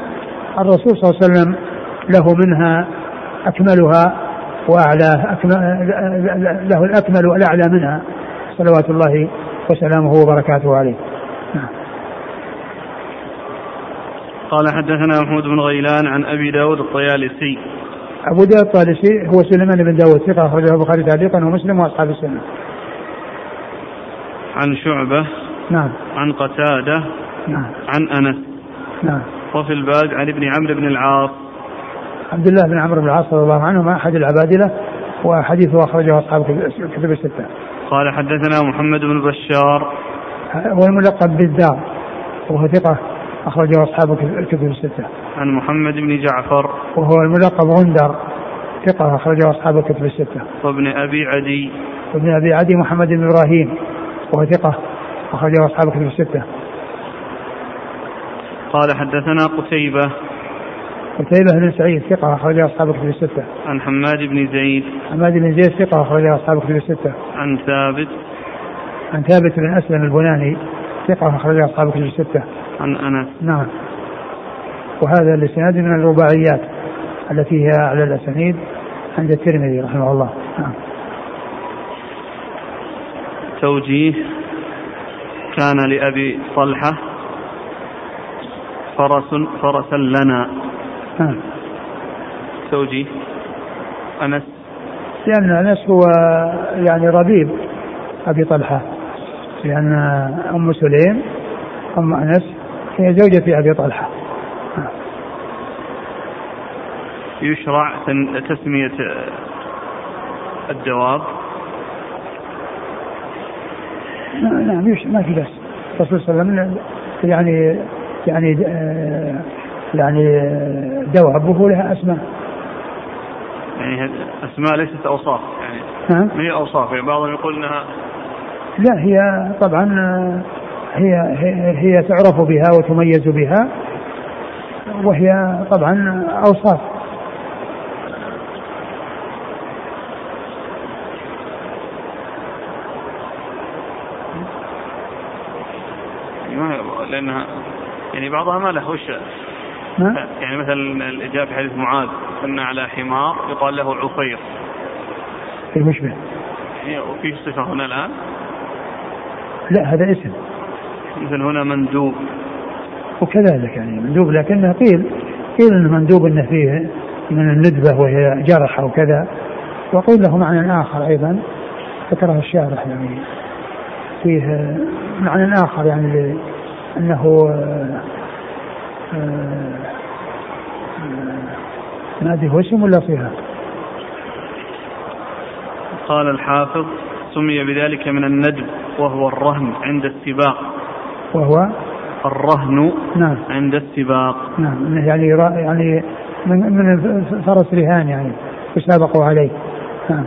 الرسول صلى الله عليه وسلم له منها أكملها وأعلاه أكمل له الأكمل والأعلى منها. صلوات الله وسلامه وبركاته عليه. نعم. قال حدثنا محمود بن غيلان عن أبي داود الطيالسي. أبو داود الطيالسي هو سليمان بن داود ثقة أخرجه البخاري تعليقا ومسلم وأصحاب السنة. عن شعبة نعم. عن قتادة نعم. عن أنس. نعم. وفي الباب عن ابن عمرو بن العاص. عبد الله بن عمرو بن العاص رضي الله عنهما أحد العبادلة وحديثه أخرجه أصحاب الكتب الستة. قال حدثنا محمد بن بشار. هو الملقب بالدار وهو ثقة أخرجه أصحاب الكتب الستة عن محمد بن جعفر وهو الملقب غندر ثقة أخرجه أصحاب الكتب الستة وابن أبي عدي وابن أبي عدي محمد بن إبراهيم وهو ثقة أخرجه أصحاب الكتب الستة قال حدثنا قتيبة قتيبة بن سعيد ثقة أخرجه أصحاب الكتب الستة. عن حماد بن زيد. حماد بن زيد ثقة أخرجه أصحاب الكتب الستة. عن ثابت. عن ثابت بن أسلم البناني ثقة أخرجه أصحاب الكتب الستة. عن أنس. نعم. وهذا الإسناد من الرباعيات التي هي أعلى الأسانيد عند الترمذي رحمه الله. نعم. توجيه كان لأبي طلحة فرس فرسا لنا نعم توجيه أنس لأن أنس هو يعني ربيب أبي طلحة لأن أم سليم أم أنس هي زوجة أبي طلحة. يشرع تسمية الدواب نعم ما في بس الرسول صلى الله عليه وسلم يعني يعني آه، يعني آه، دوابه لها أسماء. يعني أسماء ليست أوصاف يعني؟ ما هي أوصاف؟ يعني بعضهم يقول إنها لا هي طبعا آه، هي هي, هي تعرف بها وتميز بها وهي طبعا أوصاف. لانها يعني بعضها ما له وش. يعني مثلا الإجابة في حديث معاذ كنا على حمار يقال له عفير في مشبه وفي صفة هنا الآن؟ لا هذا اسم. مثل هنا مندوب. وكذلك يعني مندوب لكنه قيل قيل إنه مندوب انه فيه من الندبة وهي جرح وكذا وقيل له معنى آخر أيضا ذكره الشارح يعني فيه معنى آخر يعني أنه ما أدري هو اسم ولا صفة قال الحافظ سمي بذلك من الندب وهو الرهن عند السباق. وهو الرهن نعم. عند السباق. نعم. يعني يعني من من فرس رهان يعني يسابقوا عليه. نعم.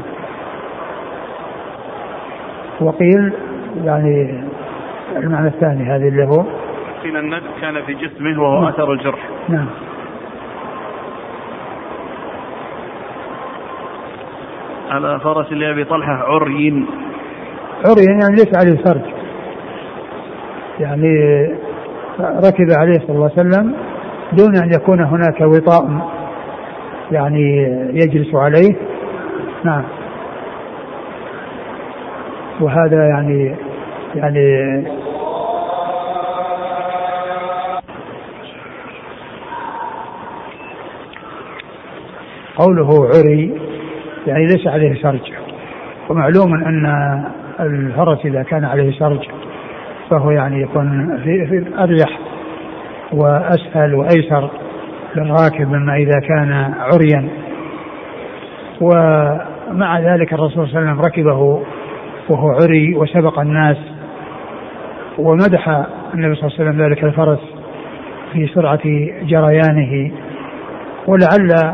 وقيل يعني المعنى الثاني هذه اللي هو قيل الند كان في جسمه وهو نعم. أثر الجرح. نعم. على فرس لأبي طلحة عري. عري يعني ليس عليه سرج يعني ركب عليه صلى الله عليه وسلم دون أن يكون هناك وطاء يعني يجلس عليه. نعم. وهذا يعني يعني قوله عري يعني ليس عليه سرج ومعلوم أن الفرس إذا كان عليه سرج فهو يعني يكون في, اريح وأسهل وأيسر للراكب مما إذا كان عريا. ومع ذلك الرسول صلى الله عليه وسلم ركبه وهو عري وسبق الناس ومدح النبي صلى الله عليه وسلم ذلك الفرس في سرعة جريانه. ولعل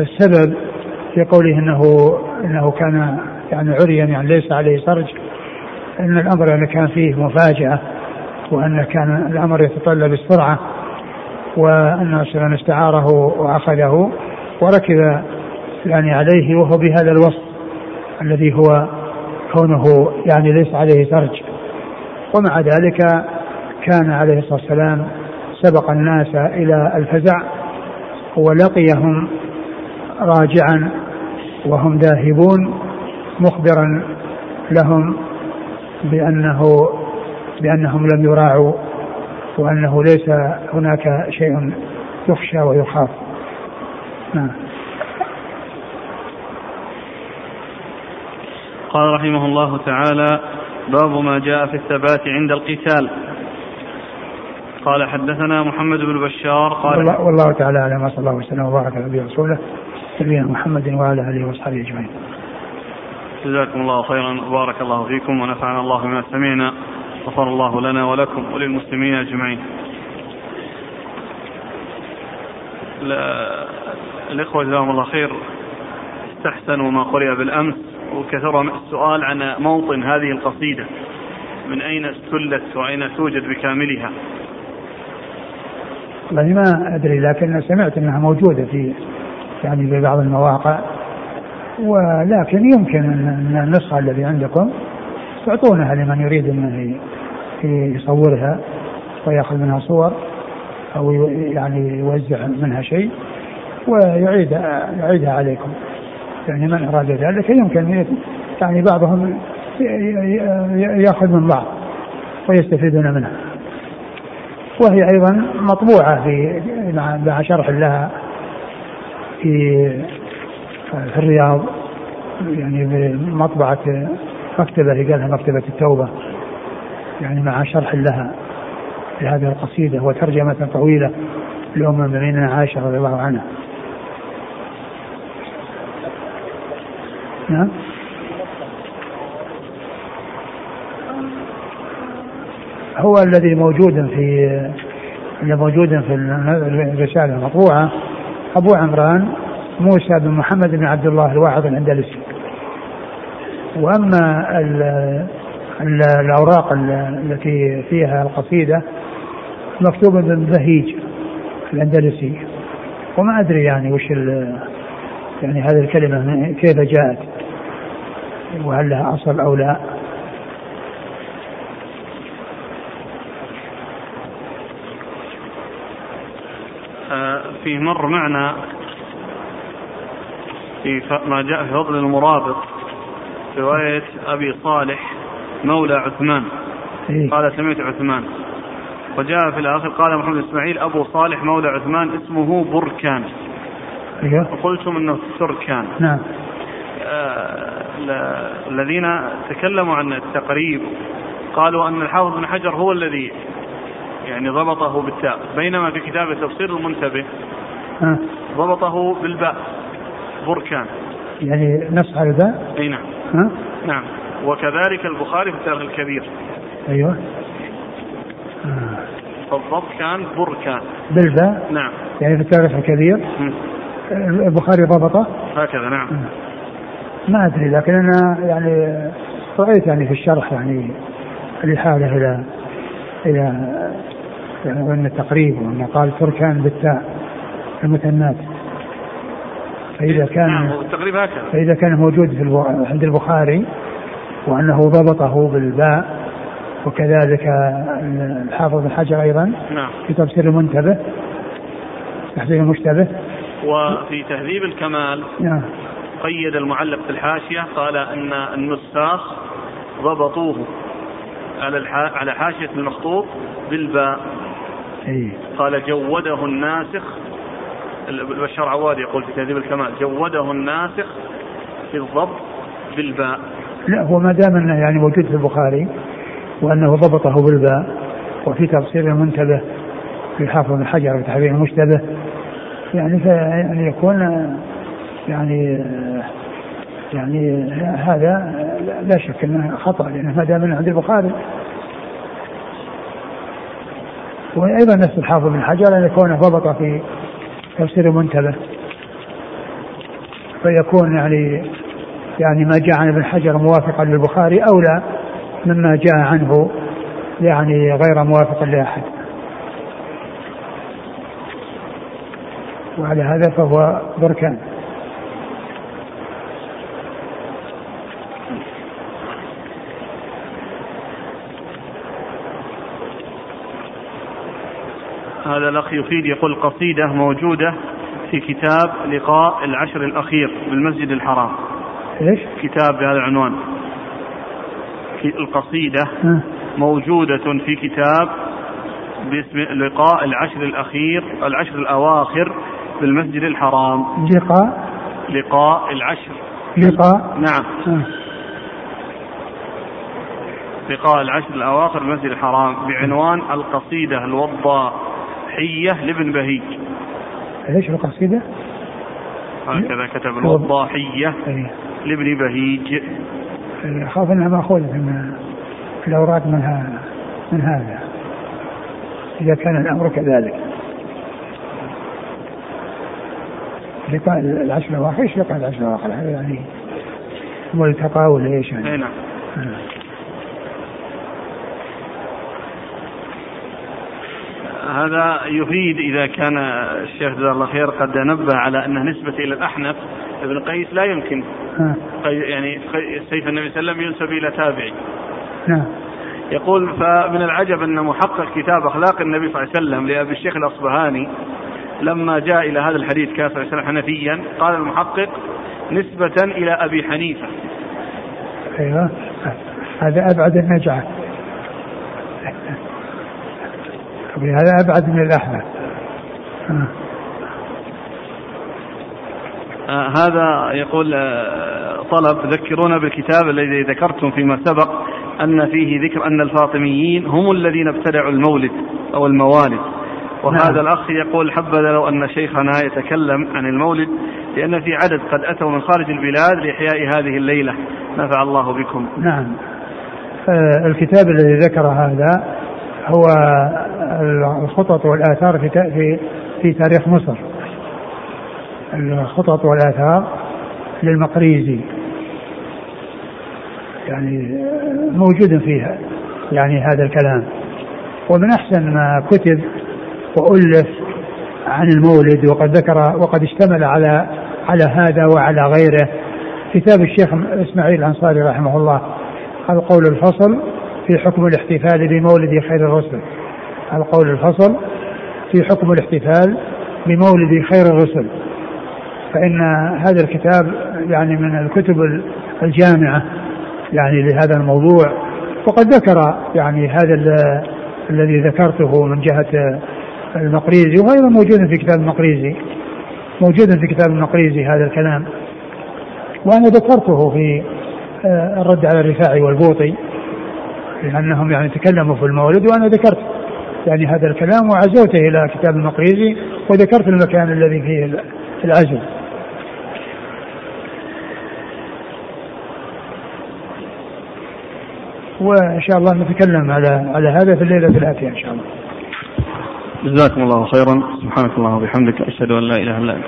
السبب في قوله انه إنه كان يعني عريا يعني ليس عليه سرج. أن الأمر يعني كان فيه مفاجأة وأن كان الأمر يتطلب السرعة وأن صلى استعاره وأخذه وركب يعني عليه وهو بهذا الوصف الذي هو كونه يعني ليس عليه سرج ومع ذلك كان عليه الصلاة والسلام سبق الناس إلى الفزع ولقيهم راجعا وهم ذاهبون مخبرا لهم بأنه بأنهم لم يراعوا وأنه ليس هناك شيء يخشى ويخاف. نعم. قال رحمه الله تعالى باب ما جاء في الثبات عند القتال. قال حدثنا محمد بن بشار قال والله, والله تعالى أعلم وصلى الله وسلم وبارك على نبينا رسوله نبينا محمد وعلى آله واصحابه أجمعين. جزاكم الله خيرا. وبارك الله فيكم ونفعنا الله بما سمعنا. غفر الله لنا ولكم وللمسلمين أجمعين. الإخوة جزاهم الله خير. استحسنوا ما قرئ بالأمس. وكثر السؤال عن موطن هذه القصيدة. من أين استلت وأين توجد بكاملها؟ والله ما أدري لكن سمعت أنها موجودة في يعني في بعض المواقع. ولكن يمكن ان النسخة الذي عندكم تعطونها لمن يريد انه يصورها ويأخذ منها صور أو يعني يوزع منها شيء ويعيد يعيدها عليكم. يعني من أراد ذلك يمكن يعني بعضهم يأخذ من بعض ويستفيدون منها. وهي أيضا مطبوعة في مع شرح لها في في الرياض يعني بمطبعة مكتبة قالها مكتبة التوبة يعني مع شرح لها لهذه القصيدة وترجمة طويلة لأم المؤمنين عائشة رضي الله عنها. نعم. هو الذي موجود في اللي موجود في الرسالة المطبوعة أبو عمران موسى بن محمد بن عبد الله الواعظ الأندلسي. وأما ال ال الأوراق التي فيها القصيدة مكتوبة بهيج الأندلسي. وما أدري يعني وش يعني هذه الكلمة كيف جاءت وهل لها أصل أو لا. فيه مر معنا في ما جاء في فضل المرابط رواية أبي صالح مولى عثمان. إيه؟ قال سمعت عثمان. وجاء في الآخر قال محمد إسماعيل أبو صالح مولى عثمان اسمه بركان. أيوه وقلتم إنه تركان نعم. آه الذين تكلموا عن التقريب قالوا أن الحافظ بن حجر هو الذي يعني ضبطه بالتاء بينما في كتاب تفسير المنتبه ها ضبطه بالباء. بركان. يعني نص على الباء إي نعم. ها؟ نعم. وكذلك البخاري في التاريخ الكبير. أيوه. آه. فالضبط كان بركان. بالباء نعم. يعني في التاريخ الكبير؟ م. البخاري ضبطه؟ هكذا نعم. ما أدري لكن أنا يعني رأيت يعني في الشرح يعني الإحالة إلى إلى يعني أن التقريب وأن قال تركان بالتاء المثنات. فإذا كان نعم التقريب هكذا فإذا كان موجود في. عند البخاري وأنه ضبطه بالباء وكذلك الحافظ بن حجر أيضا نعم في تفسير المنتبه تحسين المشتبه وفي تهذيب الكمال نعم قيد المعلق في الحاشية قال أن النساخ ضبطوه على. على حاشية المخطوط بالباء اي قال جوده الناسخ البشار عواد يقول في تهذيب الكمال جوده الناسخ في الضبط بالباء. لا هو ما دام أنه يعني موجود في البخاري وأنه ضبطه بالباء وفي تفسير المنتبه في حافظ بن حجر في تحرير المشتبه يعني يعني يكون يعني يعني هذا لا شك أنه خطأ لأنه ما دام أنه عند البخاري. وأيضا نفس الحافظ بن حجر أن يكون ضبط في تفسير المنتبه فيكون يعني يعني ما جاء عن ابن حجر موافقا للبخاري اولى مما جاء عنه يعني غير موافق لأحد. وعلى هذا فهو بركان. هذا الأخ يفيد يقول قصيدة موجودة في كتاب لقاء العشر الأخير بالمسجد الحرام. إيش؟ كتاب بهذا العنوان. القصيدة ها. موجودة في كتاب باسم لقاء العشر الأخير العشر الأواخر بالمسجد الحرام. لقاء؟ لقاء العشر. لقاء؟ نعم. ها. لقاء العشر الأواخر بالمسجد الحرام بعنوان القصيدة الوضاحية لابن بهيج. إيش القصيدة؟ هكذا كتب الوضاحية إيه. لابن بهيج. أخاف أنها ماخوذة من الأوراق منها من هذا. إذا كان الأمر كذلك. لقاء العشر الأواخر إيش لقاء العشر الأواخر؟ هذا يعني ملتقى ولا إيش يعني؟ اي نعم. هذا يفيد إذا كان الشيخ جزاه الله خير قد نبه على أنه نسبة إلى الأحنف ابن قيس لا يمكن. يعني سيف النبي صلى الله عليه وسلم ينسب إلى تابعي نعم يقول فمن العجب أن محقق كتاب أخلاق النبي صلى الله عليه وسلم لأبي الشيخ الأصبهاني لما جاء إلى هذا الحديث كان صلى الله عليه وسلم حنفيا قال المحقق نسبة إلى أبي حنيفة. أيوه. هذا أبعد النجعه هذا أبعد من آه. آه هذا يقول آه طلب ذكرونا بالكتاب الذي ذكرتم فيما سبق أن فيه ذكر أن الفاطميين هم الذين ابتدعوا المولد أو الموالد وهذا نعم. الأخ يقول حبذا لو أن شيخنا يتكلم عن المولد لأن في عدد قد أتوا من خارج البلاد لإحياء هذه الليلة نفع الله بكم نعم آه، الكتاب الذي ذكر هذا هو الخطط والآثار في في في تاريخ مصر. الخطط والآثار للمقريزي. يعني موجود فيها يعني هذا الكلام. ومن أحسن ما كتب وألف عن المولد وقد ذكر وقد اشتمل على على هذا وعلى غيره كتاب الشيخ إسماعيل الأنصاري رحمه الله القول الفصل في حكم الاحتفال بمولد خير الرسل. القول الفصل في حكم الاحتفال بمولد خير الرسل. فإن هذا الكتاب يعني من الكتب الجامعة يعني لهذا الموضوع. وقد ذكر يعني هذا ال- الذي ذكرته من جهة المقريزي وغيره موجود في كتاب المقريزي. موجود في كتاب المقريزي هذا الكلام. وأنا ذكرته في آه، الرد على الرفاعي والبوطي لأنهم يعني تكلموا في المولد وأنا ذكرت يعني هذا الكلام وعزوته إلى كتاب المقريزي وذكرت المكان الذي فيه العزو. وإن شاء الله نتكلم على على هذا في الليلة الآتية إن شاء الله. جزاكم الله خيرا. سبحانك اللهم وبحمدك. أشهد أن لا إله إلا أنت.